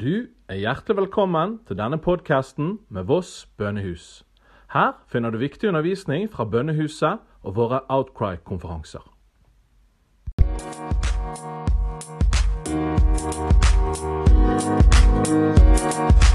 Du er hjertelig velkommen til denne podkasten med Voss bønnehus. Her finner du viktig undervisning fra bønnehuset og våre Outcry-konferanser. Eller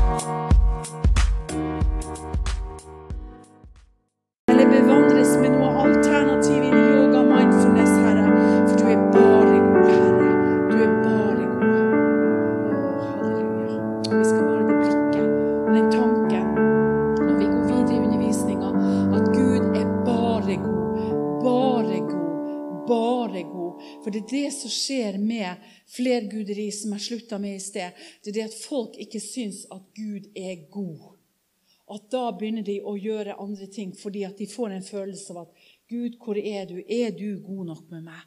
er det som skjer med flerguderi, som jeg slutta med i sted. Det er det at folk ikke syns at Gud er god at da begynner de å gjøre andre ting fordi at de får en følelse av at Gud, hvor er du? Er du god nok med meg?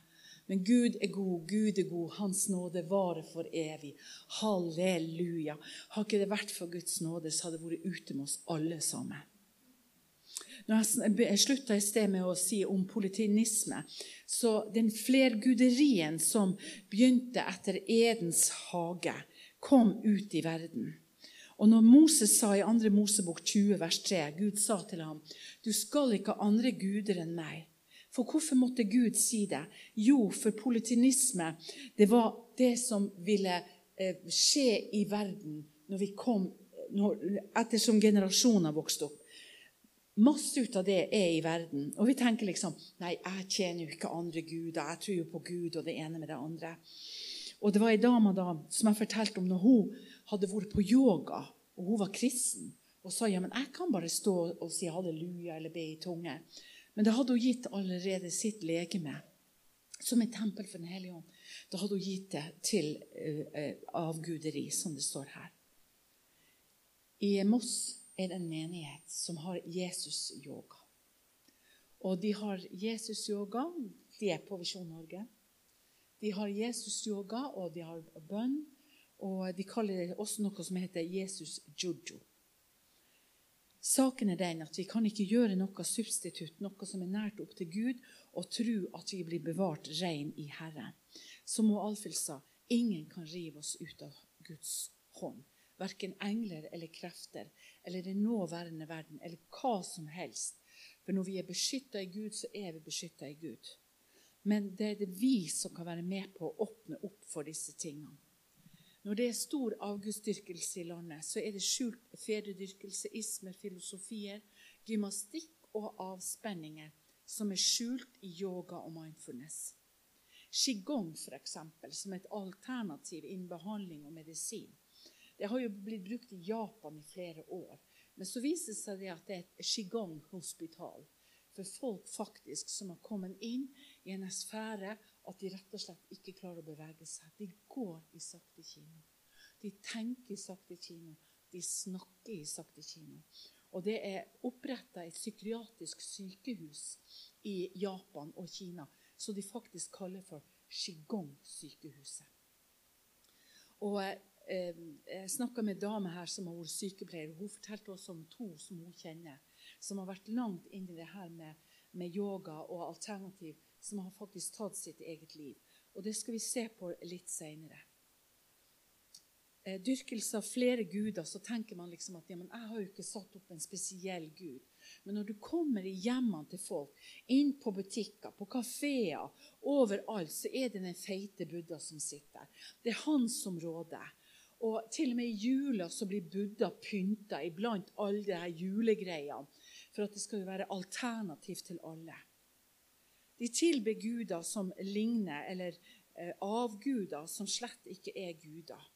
Men Gud er god, Gud er god, Hans nåde varer for evig. Halleluja. Har ikke det vært for Guds nåde, så hadde det vært ute med oss alle sammen. Når jeg slutta i sted med å si om politinisme, så den flerguderien som begynte etter Edens hage, kom ut i verden. Og når Moses sa i 2. Mosebok 20, vers 3, Gud sa til ham, du skal ikke ha andre guder enn meg. For hvorfor måtte Gud si det? Jo, for politinisme, det var det som ville eh, skje i verden når vi kom, når, ettersom generasjoner vokste opp. Masse ut av det er i verden. Og vi tenker liksom Nei, jeg tjener jo ikke andre guder. Jeg tror jo på Gud og det ene med det andre. Og det var ei dame da, som jeg fortalte om når hun hadde vært på yoga, og hun var kristen, og sa ja, men jeg kan bare stå og si halleluja eller be i tunge. Men da hadde hun gitt allerede sitt legeme som et tempel for Den hellige ånd. Da hadde hun gitt det til uh, uh, avguderi, som det står her. I Moss er det en menighet som har Jesus-yoga. Og de har Jesus-yoga. De er på Visjon Norge. De har Jesus-yoga, og de har bønn. Og de kaller det også noe som heter Jesus-jojo. Saken er den at vi kan ikke gjøre noe substitutt, noe som er nært opp til Gud, og tro at vi blir bevart rein i Herren. Som Alfhild sa, ingen kan rive oss ut av Guds hånd. Verken engler eller krefter eller den nåværende verden eller hva som helst. For når vi er beskytta i Gud, så er vi beskytta i Gud. Men det er det vi som kan være med på å åpne opp for disse tingene. Når det er stor avgudsdyrkelse i landet, så er det skjult fedredyrkelse, ismer, filosofier, gymnastikk og avspenninger som er skjult i yoga og mindfulness. Qigong, f.eks., som et alternativ innen behandling og medisin. Det har jo blitt brukt i Japan i flere år. Men så viser det seg at det er et qigong-hospital for folk faktisk som har kommet inn i en sfære at de rett og slett ikke klarer å bevege seg. De går i sakte kino. De tenker i sakte kino. De snakker i sakte kino. Og det er oppretta et psykiatrisk sykehus i Japan og Kina som de faktisk kaller for Qigong-sykehuset. Og eh, Jeg snakka med ei dame her som har vært sykepleier. Hun fortalte oss om to som hun kjenner, som har vært langt inn i det her med, med yoga og alternativ, som har faktisk tatt sitt eget liv. Og Det skal vi se på litt seinere. Eh, dyrkelse av flere guder, så tenker man liksom at ja, men jeg har jo ikke satt opp en spesiell gud. Men når du kommer i hjemmene til folk, inn på butikker, på kafeer, overalt, så er det den feite Buddha som sitter. Det er han som råder. Og til og med i jula så blir Buddha pynta iblant alle de her julegreiene. For at det skal jo være alternativ til alle. De tilber guder som ligner, eller eh, avguder som slett ikke er guder.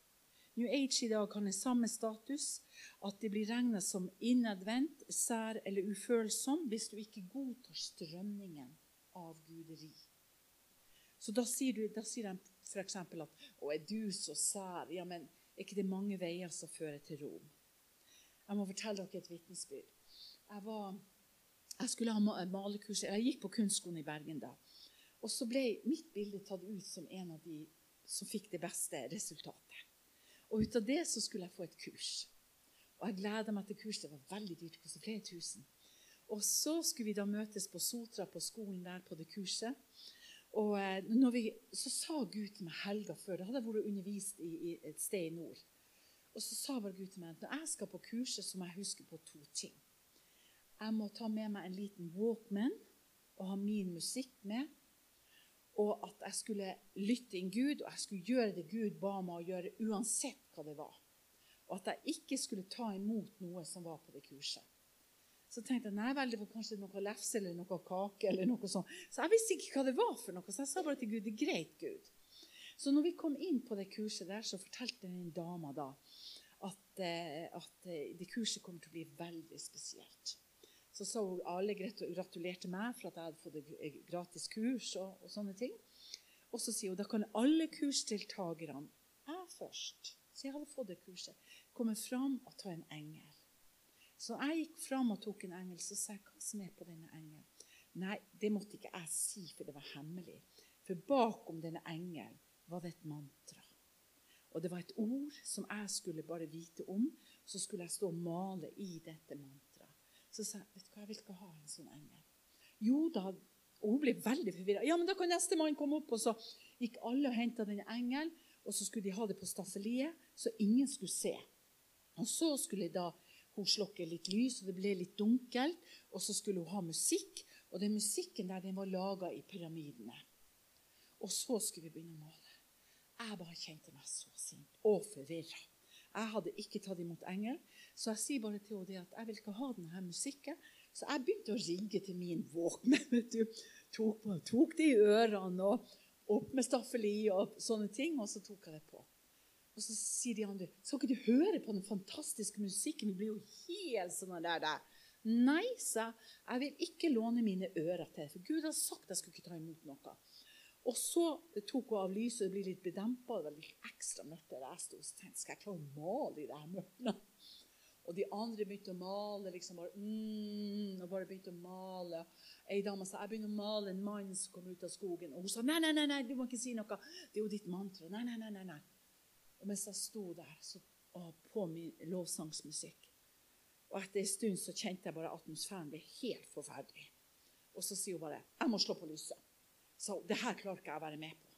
New Age i dag kan ha samme status, at de blir regnet som innadvendt, sær eller ufølsom hvis du ikke godtar strømningen av guderi. Så da sier, du, da sier de f.eks. at 'Å, er du så sær?' Ja, men er ikke det mange veier som fører til Rom? Jeg må fortelle dere et vitnesbyrd. Jeg, var, jeg skulle ha malekurs. Jeg gikk på kunstskolen i Bergen da. Og så ble mitt bilde tatt ut som en av de som fikk det beste resultatet. Og ut av det så skulle jeg få et kurs. Og jeg gleda meg til kurs. Det var veldig dyrt. kostet flere tusen. Og så skulle vi da møtes på Sotra på skolen der på det kurset. Og eh, vi, så sa Gud til meg helga før Da hadde jeg vært undervist i, i et sted i nord. Og så sa bare Gud til meg at når jeg skal på kurset, så må jeg huske på to ting. Jeg må ta med meg en liten Walkman og ha min musikk med. Og at jeg skulle lytte inn Gud, og jeg skulle gjøre det Gud ba meg å gjøre, uansett hva det var. Og at jeg ikke skulle ta imot noe som var på det kurset. Så tenkte jeg nei vel, det var kanskje noe lefse eller noe kake. eller noe sånt. Så jeg visste ikke hva det var for noe, så jeg sa bare til Gud det er greit, Gud. Så når vi kom inn på det kurset der, så fortalte den dama da at, eh, at eh, det kurset kommer til å bli veldig spesielt. Så sa hun alle gratulerte meg for at jeg hadde fått et gratis kurs. og, og sånne ting. Og så sier hun da kan alle kursdeltakerne, jeg først, så jeg hadde fått det kurset, komme fram og ta en engel. Så jeg gikk fram og tok en engel, så sa jeg hva som er på denne engelen. Nei, det måtte ikke jeg si, for det var hemmelig. For bakom denne engelen var det et mantra. Og det var et ord som jeg skulle bare vite om. Så skulle jeg stå og male i dette mantraet. Så sa jeg vet du hva, jeg vil ikke ha en sånn engel. Jo da, og hun ble veldig forvirra. Ja, men da kan nestemann komme opp. Og så gikk alle og henta denne engelen, og så skulle de ha det på staffeliet, så ingen skulle se. Og så skulle da hun slokke litt lys, og det ble litt dunkelt. Og så skulle hun ha musikk, og den musikken der den var laga i pyramidene. Og så skulle vi begynne å male. Jeg bare kjente meg så sint og forvirra. Jeg hadde ikke tatt imot engel, så jeg sier bare til henne at jeg vil ikke ha denne musikken. Så jeg begynte å rigge til min Walkman. vet. Tok, tok det i ørene og opp med staffeli og sånne ting, og så tok jeg det på. Og så sier de andre skal ikke du høre på den fantastiske musikken? Vi blir jo helt sånn der. der. Nei, sa jeg. Jeg vil ikke låne mine ører til For Gud har sagt jeg skulle ikke ta imot noe. Og så tok hun av lyset, og det ble litt bedempa. Det var litt ekstra mørkt der jeg sto. Så tenkte skal jeg klare å male i det her mørket? Og de andre begynte å male. liksom bare, mm, og bare begynte å male. Ei dame sa jeg begynner å male en mann som kommer ut av skogen. Og hun sa nei, nei, nei, nei, du må ikke si noe. Det er jo ditt mantra. Nei, nei, nei, nei, nei. Og mens jeg sto der så, å, på min lovsangsmusikk Og etter en stund så kjente jeg bare at atmosfæren ble helt forferdelig. Og så sier hun bare 'Jeg må slå på lyset'. Så det her klarer ikke jeg å være med på.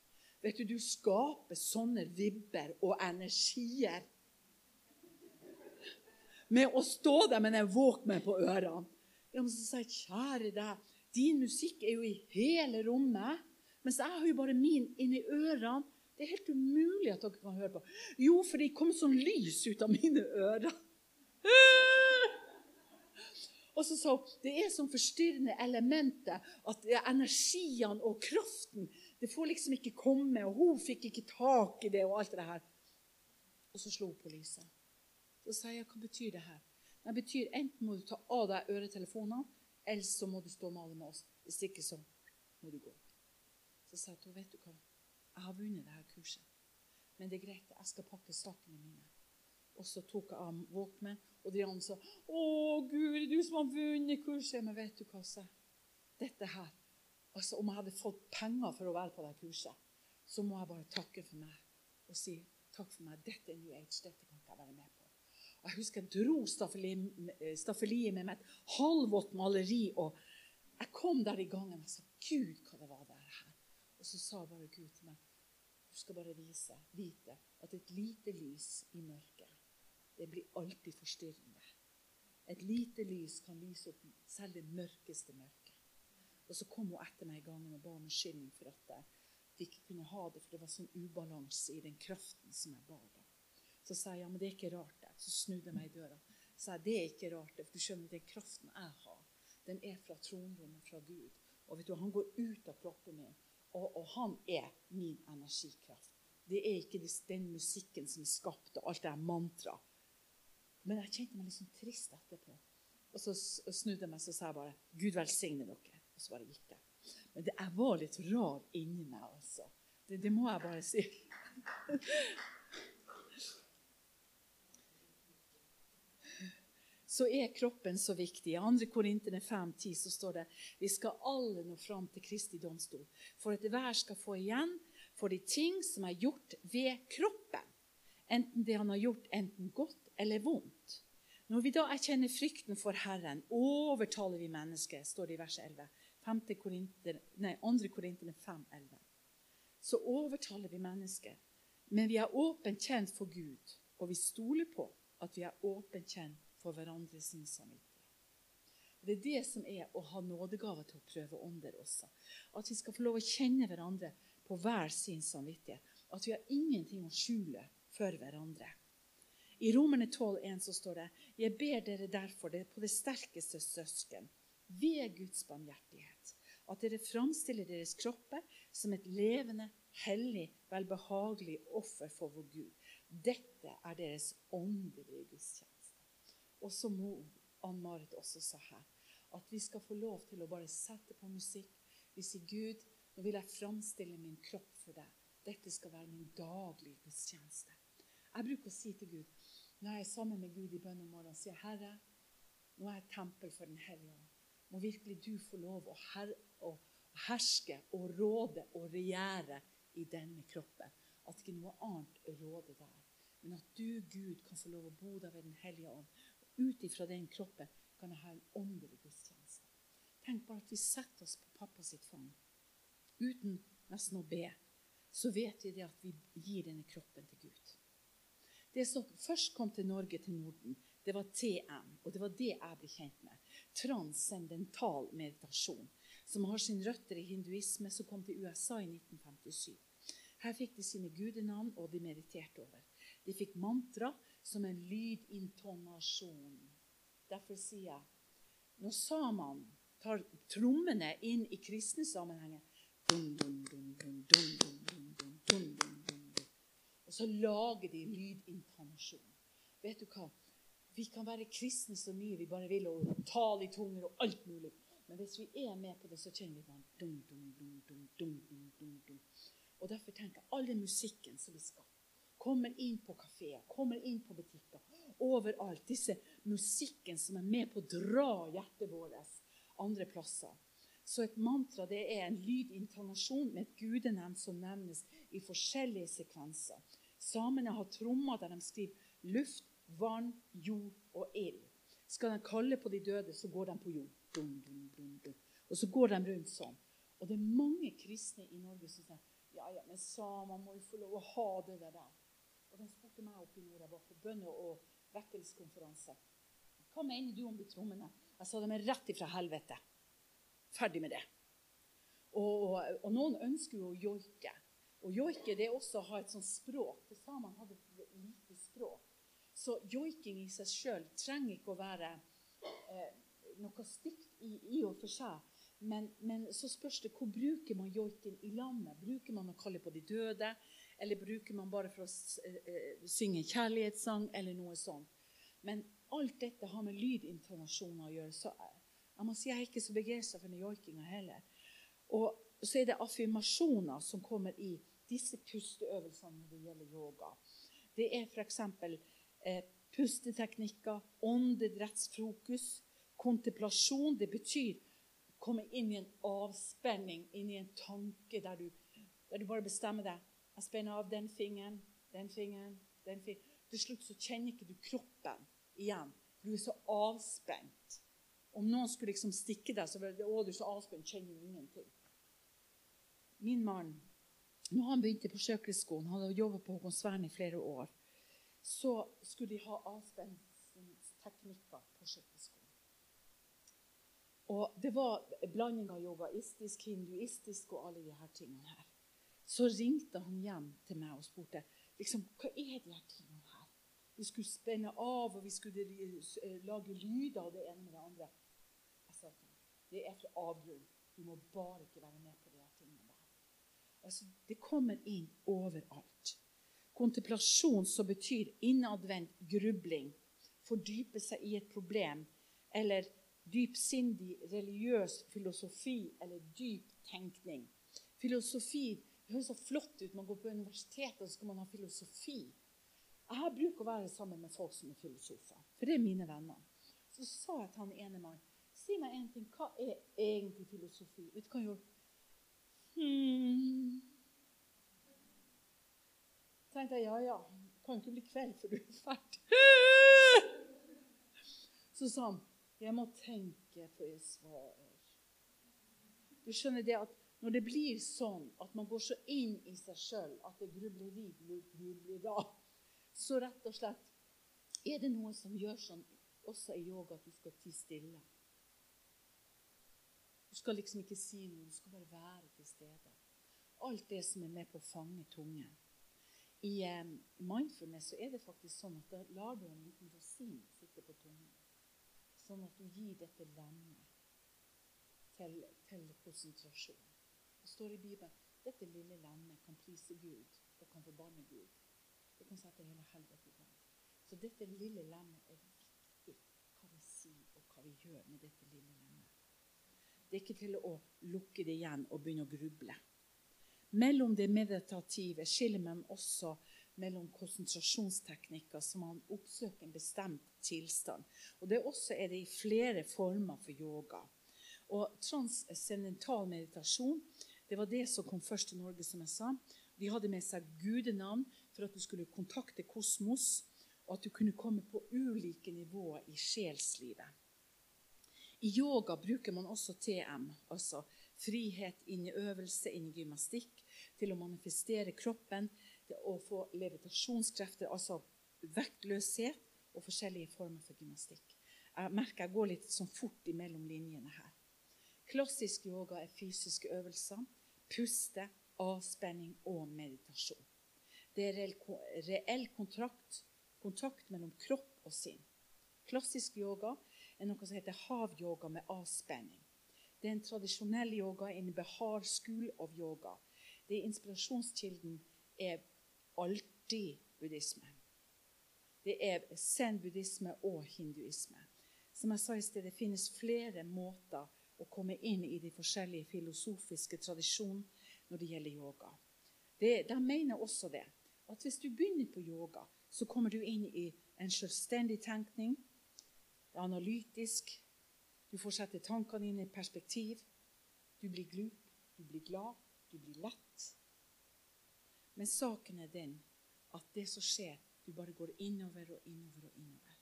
Vet du, du skaper sånne vibber og energier med å stå der med den Walkman på ørene. Ja, men så sa jeg, kjære deg, din musikk er jo i hele rommet. Mens jeg har jo bare min inni ørene. Det er helt umulig at dere kan høre på. Jo, for det kom sånn lys ut av mine ører. Og så sa hun det er sånn forstyrrende elementer at energiene og kraften det får liksom ikke komme. Og hun fikk ikke tak i det og alt det her. Og så slo hun på lyset. Så sa jeg hva betyr det her? Det betyr enten må du ta av deg øretelefonene, eller så må du stå og male med oss. Hvis ikke så må du gå. Så sa jeg til henne vet du hva? Jeg har vunnet dette kurset. Men det er greit, jeg skal pakke sakene mine. Og så tok jeg av våpenet, og de andre sa 'Å, Guri, du som har vunnet kurset.' Men vet du hva, sa Dette her altså Om jeg hadde fått penger for å være på det kurset, så må jeg bare takke for meg og si takk for meg. Dette er New Age. Dette kan ikke jeg være med på. Og Jeg husker jeg dro staffeliet med meg et halvvått maleri. og Jeg kom der i gangen og sa Gud, hva det var. Og så sa bare Gud til meg du skal bare vise, vite at et lite lys i mørket, det blir alltid forstyrrende. Et lite lys kan lyse opp selv det mørkeste mørket. Og så kom hun etter meg i gangen og ba om unnskyldning for at jeg ikke kunne ha det, for det var sånn ubalanse i den kraften som jeg bar da. Så sa jeg ja, men det er ikke rart det. Så snudde jeg meg i døra. Så sa jeg det er ikke rart det, for du skjønner, den kraften jeg har, den er fra tronrommet, fra Gud. Og vet du, han går ut av kroppen min. Og, og, han er min energikraft. Det er ikke den musikken som er skapt, og alt det er mantra. Men jeg kjente meg litt sånn trist etterpå. Og så snudde jeg meg og sa jeg bare 'Gud velsigne dere'. Og så bare gikk jeg. Men det, jeg var litt rar inni meg, altså. Det, det må jeg bare si. Så er kroppen så viktig. I 2. Korintene 5,10 så står det vi skal alle nå fram til Kristi domstol, for at hver skal få igjen for de ting som er gjort ved kroppen, enten det han har gjort enten godt eller vondt. Når vi da erkjenner frykten for Herren, overtaler vi mennesket, står det i vers 11. 2. Korintene 5,11. Så overtaler vi mennesket. Men vi er åpent kjent for Gud og vi stoler på at vi er åpent kjent for hverandre sin samvittighet. Og Det er det som er å ha nådegave til å prøve ånder også. At vi skal få lov å kjenne hverandre på hver sin samvittighet. At vi har ingenting å skjule for hverandre. I Romerne 12,1 så står det Jeg ber dere derfor det på det sterkeste søsken, ved Guds barmhjertighet, at dere framstiller deres kropper som et levende, hellig, velbehagelig offer for vår Gud. Dette er deres åndelige gudstjeneste. Og så må Ann-Marit også sa her at vi skal få lov til å bare sette på musikk. Vi sier, Gud, nå vil jeg framstille min kropp for deg. Dette skal være min daglige gudstjeneste. Jeg bruker å si til Gud når jeg er sammen med Gud i bønn om morgenen, sier Herre, nå er jeg tempel for Den hellige ånd. Må virkelig du få lov å, her å herske og råde og regjere i denne kroppen. At ikke noe annet råder der. Men at du, Gud, kan få lov å bo der ved Den hellige ånd. Ut ifra den kroppen kan jeg ha en åndelig gudstjeneste. Tenk bare at vi setter oss på pappa sitt fang uten nesten å be. Så vet vi det at vi gir denne kroppen til Gud. Det som først kom til Norge, til Norden, det var TM. Og det var det jeg ble kjent med. Transcendental meditasjon. Som har sin røtter i hinduisme, som kom til USA i 1957. Her fikk de sine gudenavn, og de mediterte over. De fikk mantra som en lydintonasjon. Derfor sier jeg når samene tar trommene inn i kristne sammenhenger Og så lager de lydintonasjon. Vet du hva? Vi kan være kristne så mye vi bare vil, og tale i tunger og alt mulig. Men hvis vi er med på det, så kjenner vi bare dum, dum, dum, dum, dum, dum, dum. Og derfor tenker jeg all den musikken som blir skapt Kommer inn på kafeer, kommer inn på butikker. Overalt. Disse musikken som er med på å dra hjertet vårt andre plasser. Så et mantra det er en lydintonasjon med et gudenevn som nevnes i forskjellige sekvenser. Samene har trommer der de skriver luft, vann, jord og ild. Skal de kalle på de døde, så går de på jord. Dum, dum, dum. Og så går de rundt sånn. Og det er mange kristne i Norge som sier ja, ja, men samer må jo få lov å ha det der. Og de spurte meg opp i nord. Jeg var på bønne- og vekkelseskonferanse. Hva mener du om de trommene? Jeg sa de er rett ifra helvete. Ferdig med det. Og, og noen ønsker jo å joike. Og joike det er også å ha et sånt språk. For samene hadde et lite språk. Så joiking i seg sjøl trenger ikke å være eh, noe stygt i, i og for seg. Men, men, så spørs det hvor bruker man joiken i landet. Bruker man å kalle på de døde? Eller bruker man bare for å uh, synge en kjærlighetssang eller noe sånt? Men alt dette har med lydintonasjoner å gjøre. Så jeg må si jeg er ikke så begeistra for den joikinga heller. Og så er det affirmasjoner som kommer i disse pusteøvelsene når det gjelder yoga. Det er f.eks. Eh, pusteteknikker, åndedrettsfokus, kontemplasjon. Det betyr komme inn i en avspenning, inn i en tanke der du, der du bare bestemmer deg. Jeg spenner av den fingeren, den fingeren, den fingeren. Til slutt så kjenner ikke du kroppen igjen. Du er så avspent. Om noen skulle liksom stikke deg, så å, du så avspent, kjenner du ingenting. Min mann, når han begynte på Sjøkrigsskolen, hadde jobbet på Håkonsvern i flere år, så skulle de ha avspenningsteknikker på Sjøkrigsskolen. Og det var blanding av yogaistisk, hinduistisk og alle de her tingene her. Så ringte han hjem til meg og spurte liksom, hva er de her tingene her. Vi skulle spenne av, og vi skulle eh, lage lyder av det ene med det andre. Jeg sa til ham det er fra avgrunn. Du må bare ikke være med på de her tingene der. Altså, det kommer inn overalt. Kontemplasjon som betyr innadvendt grubling, fordype seg i et problem, eller dypsindig religiøs filosofi eller dyp tenkning. Filosofi det høres så flott ut. Man går på universitetet, og så skal man ha filosofi. Jeg har bruk å være sammen med folk som er filosofer, for det er mine venner. Så sa jeg til han ene mannen Si meg en ting. Hva er egentlig filosofi? Vet du hva han gjorde? Hmm. Tenkte jeg ja, ja, det kan ikke bli kveld før du er ferdig. Så sa han jeg må tenke før jeg svarer. Du skjønner det at når det blir sånn at man går så inn i seg sjøl at det grubleri blir grubleri, Så rett og slett er det noe som gjør sånn også i yoga at du skal tie stille. Du skal liksom ikke si noe, du skal bare være til stede. Alt det som er med på å fange tungen. I eh, mindfulness så er det faktisk sånn at da lar du en liten rosin sitte på tungen. Sånn at du gir dette lemmet til, til konsentrasjon. Det står i Bibelen dette lille landet kan prise Gud og kan forbanne Gud. Det kan sette hele helvete i gang. Så dette lille lemmet er viktig hva vi sier og hva vi gjør med dette lille lemmet. Det er ikke til å lukke det igjen og begynne å gruble. Mellom det meditative skiller man også mellom konsentrasjonsteknikker som man oppsøker en bestemt tilstand. Og Det også er det i flere former for yoga. Og Transcendental meditasjon det var det som kom først til Norge, som jeg sa. De hadde med seg gudenavn for at du skulle kontakte kosmos, og at du kunne komme på ulike nivåer i sjelslivet. I yoga bruker man også TM, altså frihet inn i øvelse, inn i gymnastikk, til å manifestere kroppen og få levitasjonskrefter, altså vektløshet og forskjellige former for gymnastikk. Jeg merker jeg går litt sånn fort imellom linjene her. Klassisk yoga er fysiske øvelser, puste, avspenning og meditasjon. Det er reell kontrakt, kontakt mellom kropp og sinn. Klassisk yoga er noe som heter havyoga med avspenning. Det er en tradisjonell yoga innen Behar School of Yoga. Det er Inspirasjonskilden er alltid buddhisme. Det er zen-buddhisme og hinduisme. Som jeg sa i sted, Det finnes flere måter å komme inn i de forskjellige filosofiske tradisjonene når det gjelder yoga. Det, de mener også det. At hvis du begynner på yoga, så kommer du inn i en selvstendig tenkning. Det er analytisk. Du får sette tankene dine i perspektiv. Du blir glup, du blir glad, du blir lett. Men saken er den at det som skjer, du bare går innover og innover og innover.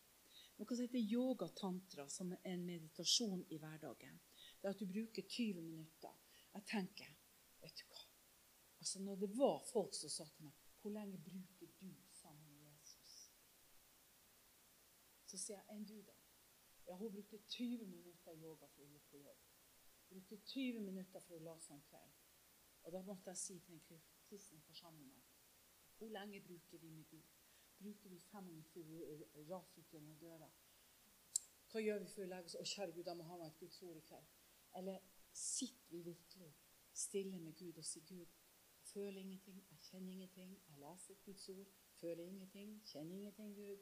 Noe som heter yoga tantra, som er en meditasjon i hverdagen. Det er at du bruker 20 minutter. Jeg tenker Vet du hva? Altså Når det var folk som sa til meg Hvor lenge bruker du sammen med Jesus? Så sier jeg enn du, da? Ja, hun brukte 20 minutter yoga for å gå på jobb. Brukte 20 minutter for å la seg en kveld. Og da måtte jeg si til en kristen forsamling Hvor lenge bruker vi med Gud? Bruker vi fem minutter raser ut gjennom døra? Hva gjør vi før vi legger oss? Å, kjære Gud, jeg må ha meg et Guds ord i kveld. Eller sitter vi virkelig stille med Gud og sier Gud, jeg føler ingenting, jeg kjenner ingenting, jeg leser Guds ord, føler ingenting, kjenner ingenting, Gud.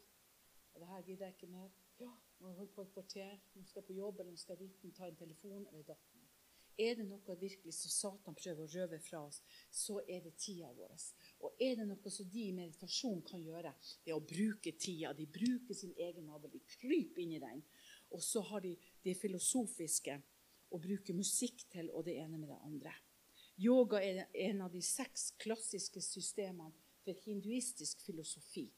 Og det her gidder jeg ikke mer. Ja, nå har holdt på et kvarter, nå skal jeg på jobb, eller nå skal jeg ta en telefon, eller datten. Er det noe virkelig som Satan prøver å røve fra oss, så er det tida vår. Og er det noe som de i meditasjon kan gjøre, det er å bruke tida. De bruker sin egen nadel, de kryper inn i den. Og så har de det filosofiske å bruke musikk til, og det ene med det andre. Yoga er en av de seks klassiske systemene for hinduistisk filosofi.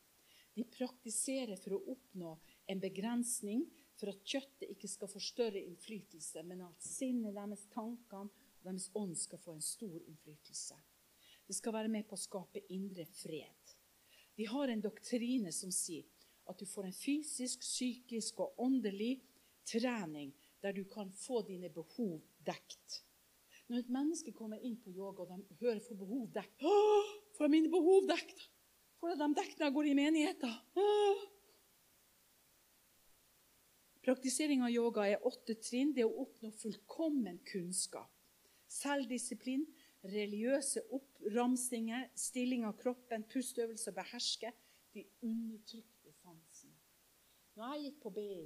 De praktiserer for å oppnå en begrensning for at kjøttet ikke skal få større innflytelse, men at sinnet deres, tankene og deres ånd skal få en stor innflytelse. Det skal være med på å skape indre fred. De har en doktrine som sier at du får en fysisk, psykisk og åndelig trening der du kan få dine behov dekt. Når et menneske kommer inn på yoga og de hører få behov dekt Får jeg mine behov dekt? Får jeg dem dekt når jeg går i menigheten? Praktisering av yoga er åtte trinn. Det er å oppnå fullkommen kunnskap. Selvdisiplin, religiøse oppramsinger, stilling av kroppen, pusteøvelser, beherske de undertrykte sansene. Når jeg gikk på BI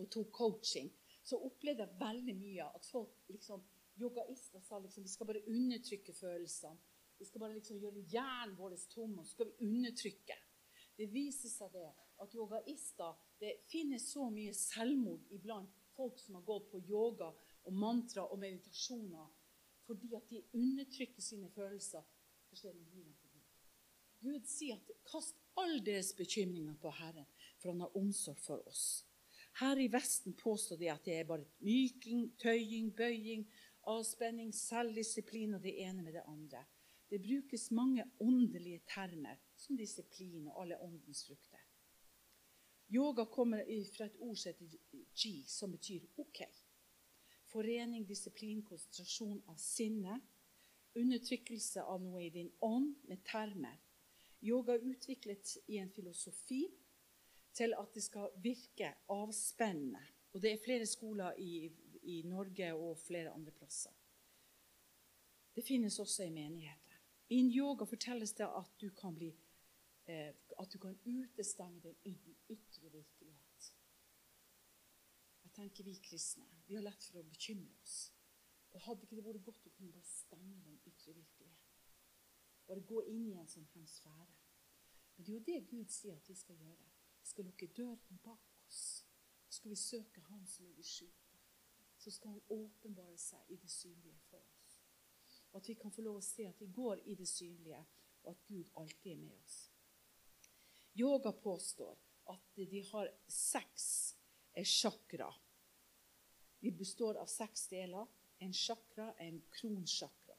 og tok coaching, så opplevde jeg veldig mye at folk liksom, yogaister sa liksom, vi skal bare undertrykke følelsene. Vi skal bare liksom gjøre hjernen vår tom, og så skal vi undertrykke. Det viser seg det at yogaister Det finnes så mye selvmord iblant folk som har gått på yoga og mantra og meditasjoner fordi at de undertrykker sine følelser. Gud sier at kast all deres bekymringer på Herren, for han har omsorg for oss. Her i Vesten påstår de at det er bare myking, tøying, bøying, avspenning, selvdisiplin og det ene med det andre. Det brukes mange åndelige termer som disiplin og alle åndens frukter. Yoga kommer fra et ord som heter ji, som betyr OK. Forening, disiplin, konsentrasjon av sinne. Undertrykkelse av noe i din ånd med termer. Yoga er utviklet i en filosofi til at det skal virke avspennende. Og det er flere skoler i, i Norge og flere andre plasser. Det finnes også i menigheter. I yoga fortelles det at du kan, bli, eh, at du kan utestenge den ytre virkelighet. Jeg tenker Vi kristne vi har lett for å bekymre oss. Og Hadde ikke det vært godt å kunne bare stenge den ytre virkeligheten? Bare gå inn i en sånn hemisfære. Men det er jo det Gud sier at vi skal gjøre. Skal lukke døren bak oss. Så skal vi søke Han som er i skjulte. Så skal Han åpenbare seg i det synlige for oss. Og at vi kan få lov å se at vi går i det synlige, og at Gud alltid er med oss. Yoga påstår at de har seks chakra. De består av seks deler. En chakra er en kronsjakra.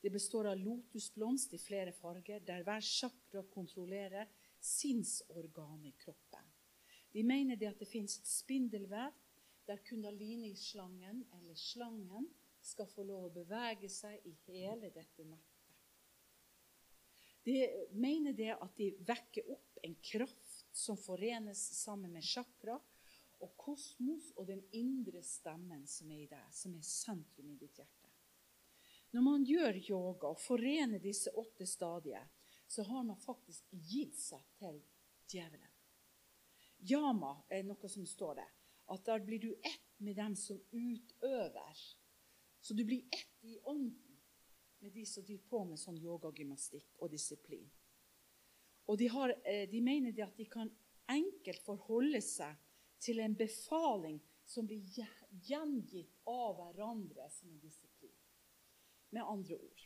Det består av lotusblomst i flere farger, der hver chakra kontrollerer sinnsorganet i kroppen. De mener det at det fins et spindelvev der kundalini-slangen, eller slangen, skal få lov å bevege seg i hele dette nettet. De mener det at de vekker opp en kraft som forenes sammen med chakra og kosmos og den indre stemmen som er i deg, som er sentrum i ditt hjerte. Når man gjør yoga og forener disse åtte stadier, så har man faktisk gitt seg til djevelen. Yama er noe som står der. At da blir du ett med dem som utøver. Så du blir ett i ånden med de som driver på med sånn yogagymnastikk og disiplin. Og de, har, eh, de mener de at de kan enkelt forholde seg til en befaling som blir gjengitt av hverandre som en disiplin. Med andre ord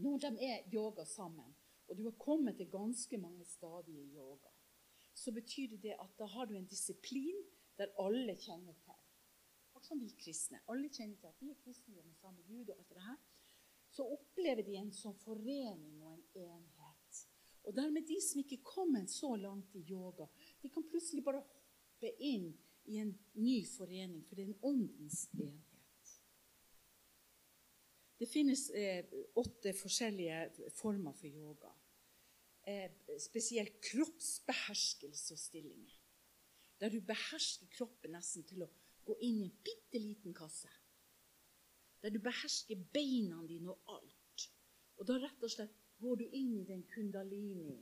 Når de er yoga sammen, og du har kommet til ganske mange stadier i yoga, så betyr det at da har du en disiplin der alle kjenner til. Akkurat som vi kristne. Alle kjenner til at vi er kristne, vi er samme Gud og alt det her. Så opplever de en sånn forening og en enhet. Og dermed de som ikke kommer så langt i yoga, de kan plutselig bare hoppe inn i en ny forening, for det er en åndens enhet. Det finnes eh, åtte forskjellige former for yoga. Eh, spesielt kroppsbeherskelse og stillinger. Der du behersker kroppen nesten til å gå inn i en bitte liten kasse. Der du behersker beina dine og alt. Og da rett og slett går du inn i den kundalini.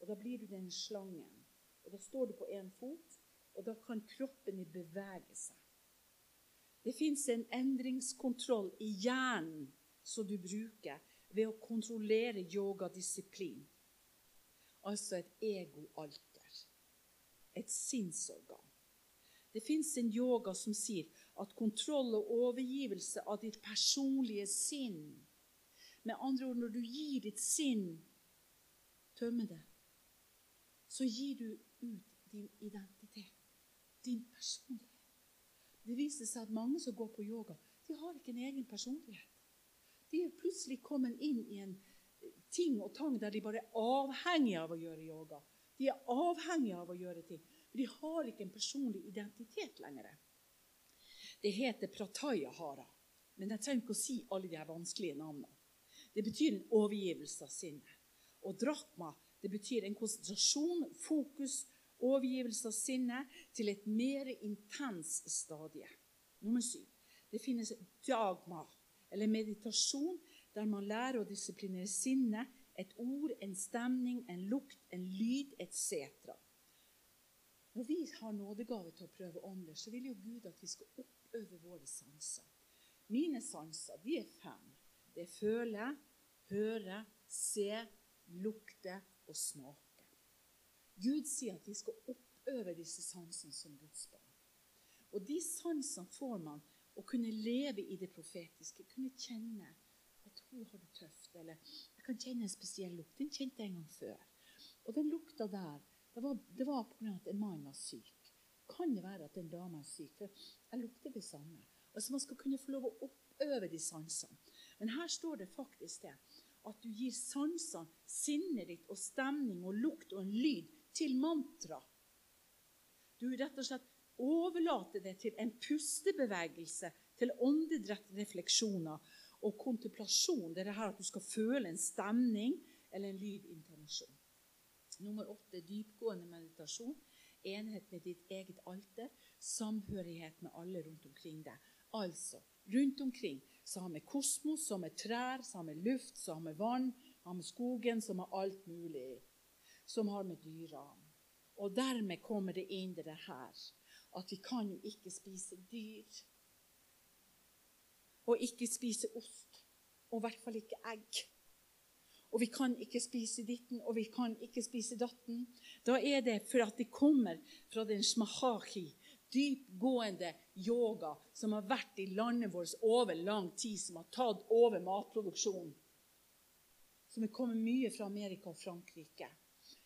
Og da blir du den slangen. Og da står du på én fot, og da kan kroppen bevege seg. Det fins en endringskontroll i hjernen som du bruker ved å kontrollere yogadisiplin. Altså et egoalter. Et sinnsorgan. Det fins en yoga som sier at kontroll og overgivelse av ditt personlige sinn Med andre ord, når du gir ditt sinn, tømmer det, så gir du ut din identitet, din personlighet. Det viser seg at mange som går på yoga, de har ikke en egen personlighet. De er plutselig kommet inn i en ting og tang der de bare er avhengige av å gjøre yoga. De er avhengige av å gjøre ting. For de har ikke en personlig identitet lenger. Det heter pratayahara. Men jeg trenger ikke å si alle de her vanskelige navnene. Det betyr en overgivelse av sinnet. Og drakma det betyr en konsentrasjon, fokus overgivelse av sinnet til et mer intens stadie. Nummer syv. Det finnes dagma, eller meditasjon, der man lærer å disiplinere sinnet, et ord, en stemning, en lukt, en lyd etc. Når vi har nådegave til å prøve ånder, så vil jo Gud at vi skal oppøve våre sanser. Mine sanser de er fem. Det er føle, høre, se, lukte og smake. Gud sier at vi skal oppøve disse sansene som Guds barn. Og de sansene får man å kunne leve i det profetiske, kunne kjenne at hun har det tøft. Eller jeg kan kjenne en spesiell lukt. Den kjente jeg en gang før. Og den lukta der, det var, var pga. at en mann var syk. Kan det være at en dame er syk? For jeg lukter det samme. Altså Man skal kunne få lov å oppøve de sansene. Men her står det faktisk det at du gir sansene, sinnet ditt og stemning og lukt og en lyd til mantra. Du rett og slett overlater det til en pustebevegelse, til åndedrette refleksjoner og kontemplasjon. Det er det her at du skal føle en stemning eller en lydintonasjon. Nummer åtte dypgående meditasjon. Enhet med ditt eget alter. Samhørighet med alle rundt omkring deg. Altså, rundt omkring så har vi kosmos, så har vi trær, så har vi luft, så har vi vann, så har vi skogen, som har alt mulig. Som har med dyrene. Og dermed kommer det inn det her at vi kan jo ikke spise dyr. Og ikke spise ost. Og i hvert fall ikke egg. Og vi kan ikke spise ditten, og vi kan ikke spise datten. Da er det for at det kommer fra den smahaki, dypgående yoga som har vært i landet vårt over lang tid, som har tatt over matproduksjonen. Som er kommet mye fra Amerika og Frankrike.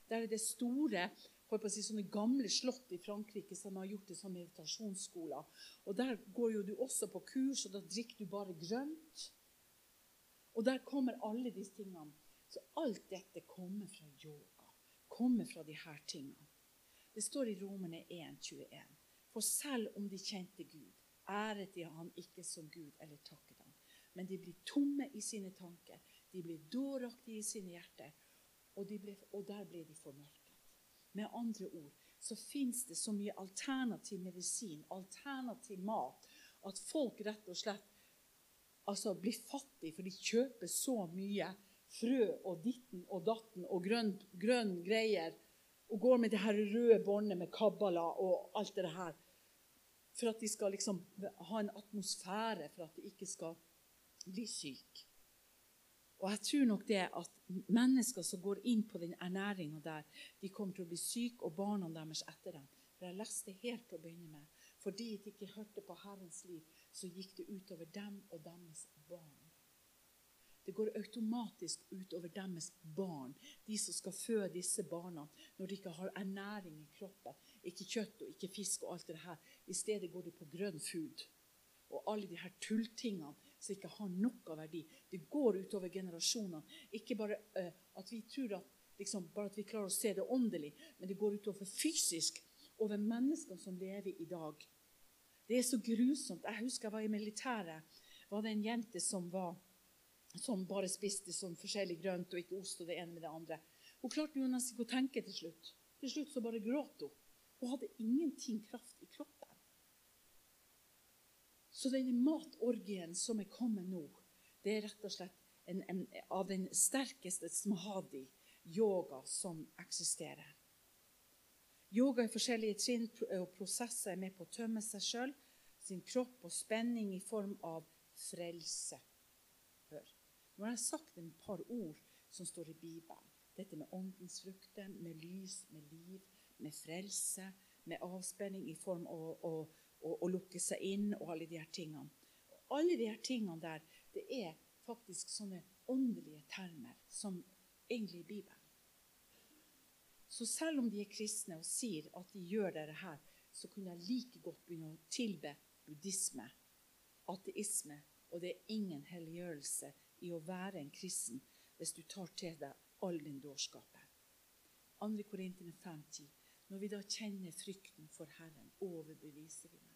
Der er det store på å si, sånne gamle slott i Frankrike som har gjort det som meditasjonsskoler. Og Der går jo du også på kurs, og da drikker du bare grønt. Og der kommer alle disse tingene. Så alt dette kommer fra yoga. Kommer fra de her tingene. Det står i Romerne 1,21. For selv om de kjente Gud, æret de han ikke som Gud eller takket han. Men de blir tomme i sine tanker. De blir dåraktige i sine hjerter. Og, de ble, og der ble de formørket. Med andre ord så fins det så mye alternativ medisin, alternativ mat, at folk rett og slett altså, blir fattige, for de kjøper så mye frø og ditten og datten og grønn, grønn greier og går med det her røde båndet med kabbala og alt det her for at de skal liksom ha en atmosfære for at de ikke skal bli syke. Og jeg tror nok det at mennesker som går inn på den ernæringa der, de kommer til å bli syke, og barna deres etter dem. For jeg leste helt til å begynne med. Fordi de ikke hørte på Herrens liv, så gikk det utover dem og deres barn. Det går automatisk utover deres barn, de som skal føde disse barna, når de ikke har ernæring i kroppen. Ikke kjøtt og ikke fisk og alt det her. I stedet går de på grønn food. Og alle de her tulltingene som ikke har noe verdi. Det går utover generasjoner. Ikke bare uh, at vi tror at, liksom, bare at vi klarer å se det åndelig, men det går utover fysisk. Over menneskene som lever i dag. Det er så grusomt. Jeg husker jeg var i militæret. var det en jente som, var, som bare spiste sånn forskjellig grønt og ikke ost og det ene med det andre. Hun klarte jo nesten ikke å tenke til slutt. Til slutt så bare gråt hun. Hun hadde ingenting kraft i kroppen. Så denne matorgien som er kommet nå, det er rett og slett en, en, av den sterkeste smahadi, yoga, som eksisterer. Yoga i forskjellige trinn og prosesser er med på å tømme seg sjøl, sin kropp og spenning i form av frelse. Hør. Nå har jeg sagt en par ord som står i Bibelen. Dette med åndens frukter, med lys, med liv, med frelse, med avspenning i form av å og, og lukke seg inn og alle de her tingene. Og alle de her tingene der, det er faktisk sånne åndelige termer som egentlig i Bibelen. Så selv om de er kristne og sier at de gjør dette her, så kunne jeg like godt begynne å tilbe buddhisme, ateisme, og det er ingen helliggjørelse i å være en kristen hvis du tar til deg all din dårskap. 2. Korintene 5,10. Når vi da kjenner frykten for Herren, overbeviser vi.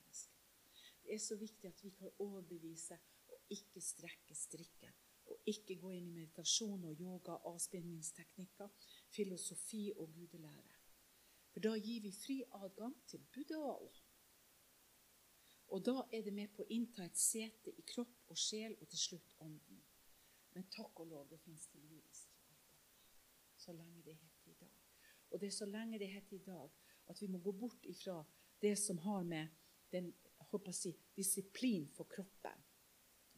Det er så viktig at vi kan overbevise og ikke strekke strikken. Og ikke gå inn i meditasjon og yoga, avspenningsteknikker, filosofi og gudelære. For da gir vi fri adgang til Buddha og da er det med på å innta et sete i kropp og sjel og til slutt ånden. Men takk og lov, det fins tilgivelse for dette. Så lenge det heter i dag. Og det er så lenge det heter i dag, at vi må gå bort ifra det som har med den si, disiplin for kroppen.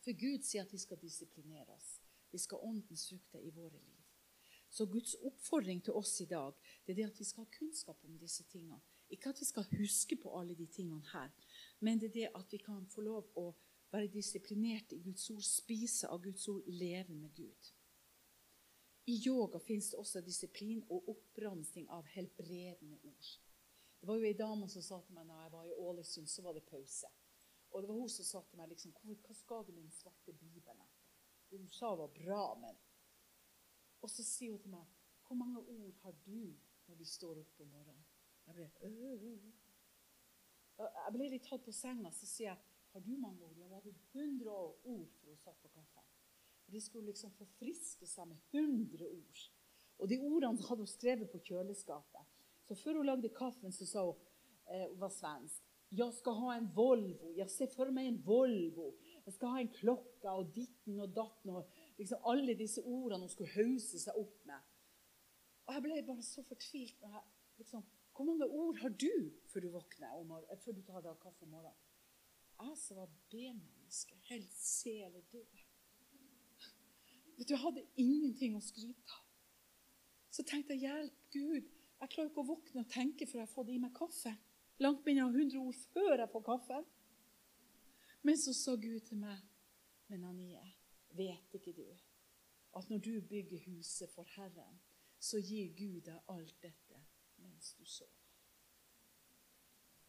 For Gud sier at vi skal disiplinere oss. Vi skal ha åndens frukter i våre liv. Så Guds oppfordring til oss i dag det er det at vi skal ha kunnskap om disse tingene. Ikke at vi skal huske på alle de tingene her, men det er det at vi kan få lov å være disiplinert i Guds ord, spise av Guds ord, leve med Gud. I yoga fins det også disiplin og oppramsing av helbredende ord. Det var jo ei dame som sa til meg når jeg var i Ålesund, så var det pause. Og det var hun som sa til meg liksom, hva skal du med den svarte bibelen? Det hun sa var bra, men Og så sier hun til meg, 'Hvor mange ord har du når du står opp om morgenen?' Jeg ble, øh. jeg ble litt tatt på senga, så sier jeg, 'Har du mange ord?' Jeg hadde 100 ord for hun satt på kaffen. Det De skulle liksom forfriske seg med 100 ord. Og de ordene hadde hun skrevet på kjøleskapet. Så før hun lagde kaffen, så sa hun eh, hun var svensk. 'Jeg skal ha en Volvo. Jeg ser for meg en Volvo. Jeg skal ha en klokke og ditten og datten.' og liksom Alle disse ordene hun skulle hause seg opp med. Og Jeg ble bare så fortvilt. når jeg, liksom, Hvor mange ord har du før du våkner om før du tar deg kaffe om morgenen? Jeg som var B-menneske, helt seledød. Vet du, Jeg hadde ingenting å skryte av. Så tenkte jeg, hjelp Gud, jeg klarer ikke å våkne og tenke før jeg har fått i meg kaffe. Langt mindre enn 100 ord før jeg får kaffen. Men så sa Gud til meg, men Anie, vet ikke du at når du bygger huset for Herren, så gir Gud deg alt dette mens du sover?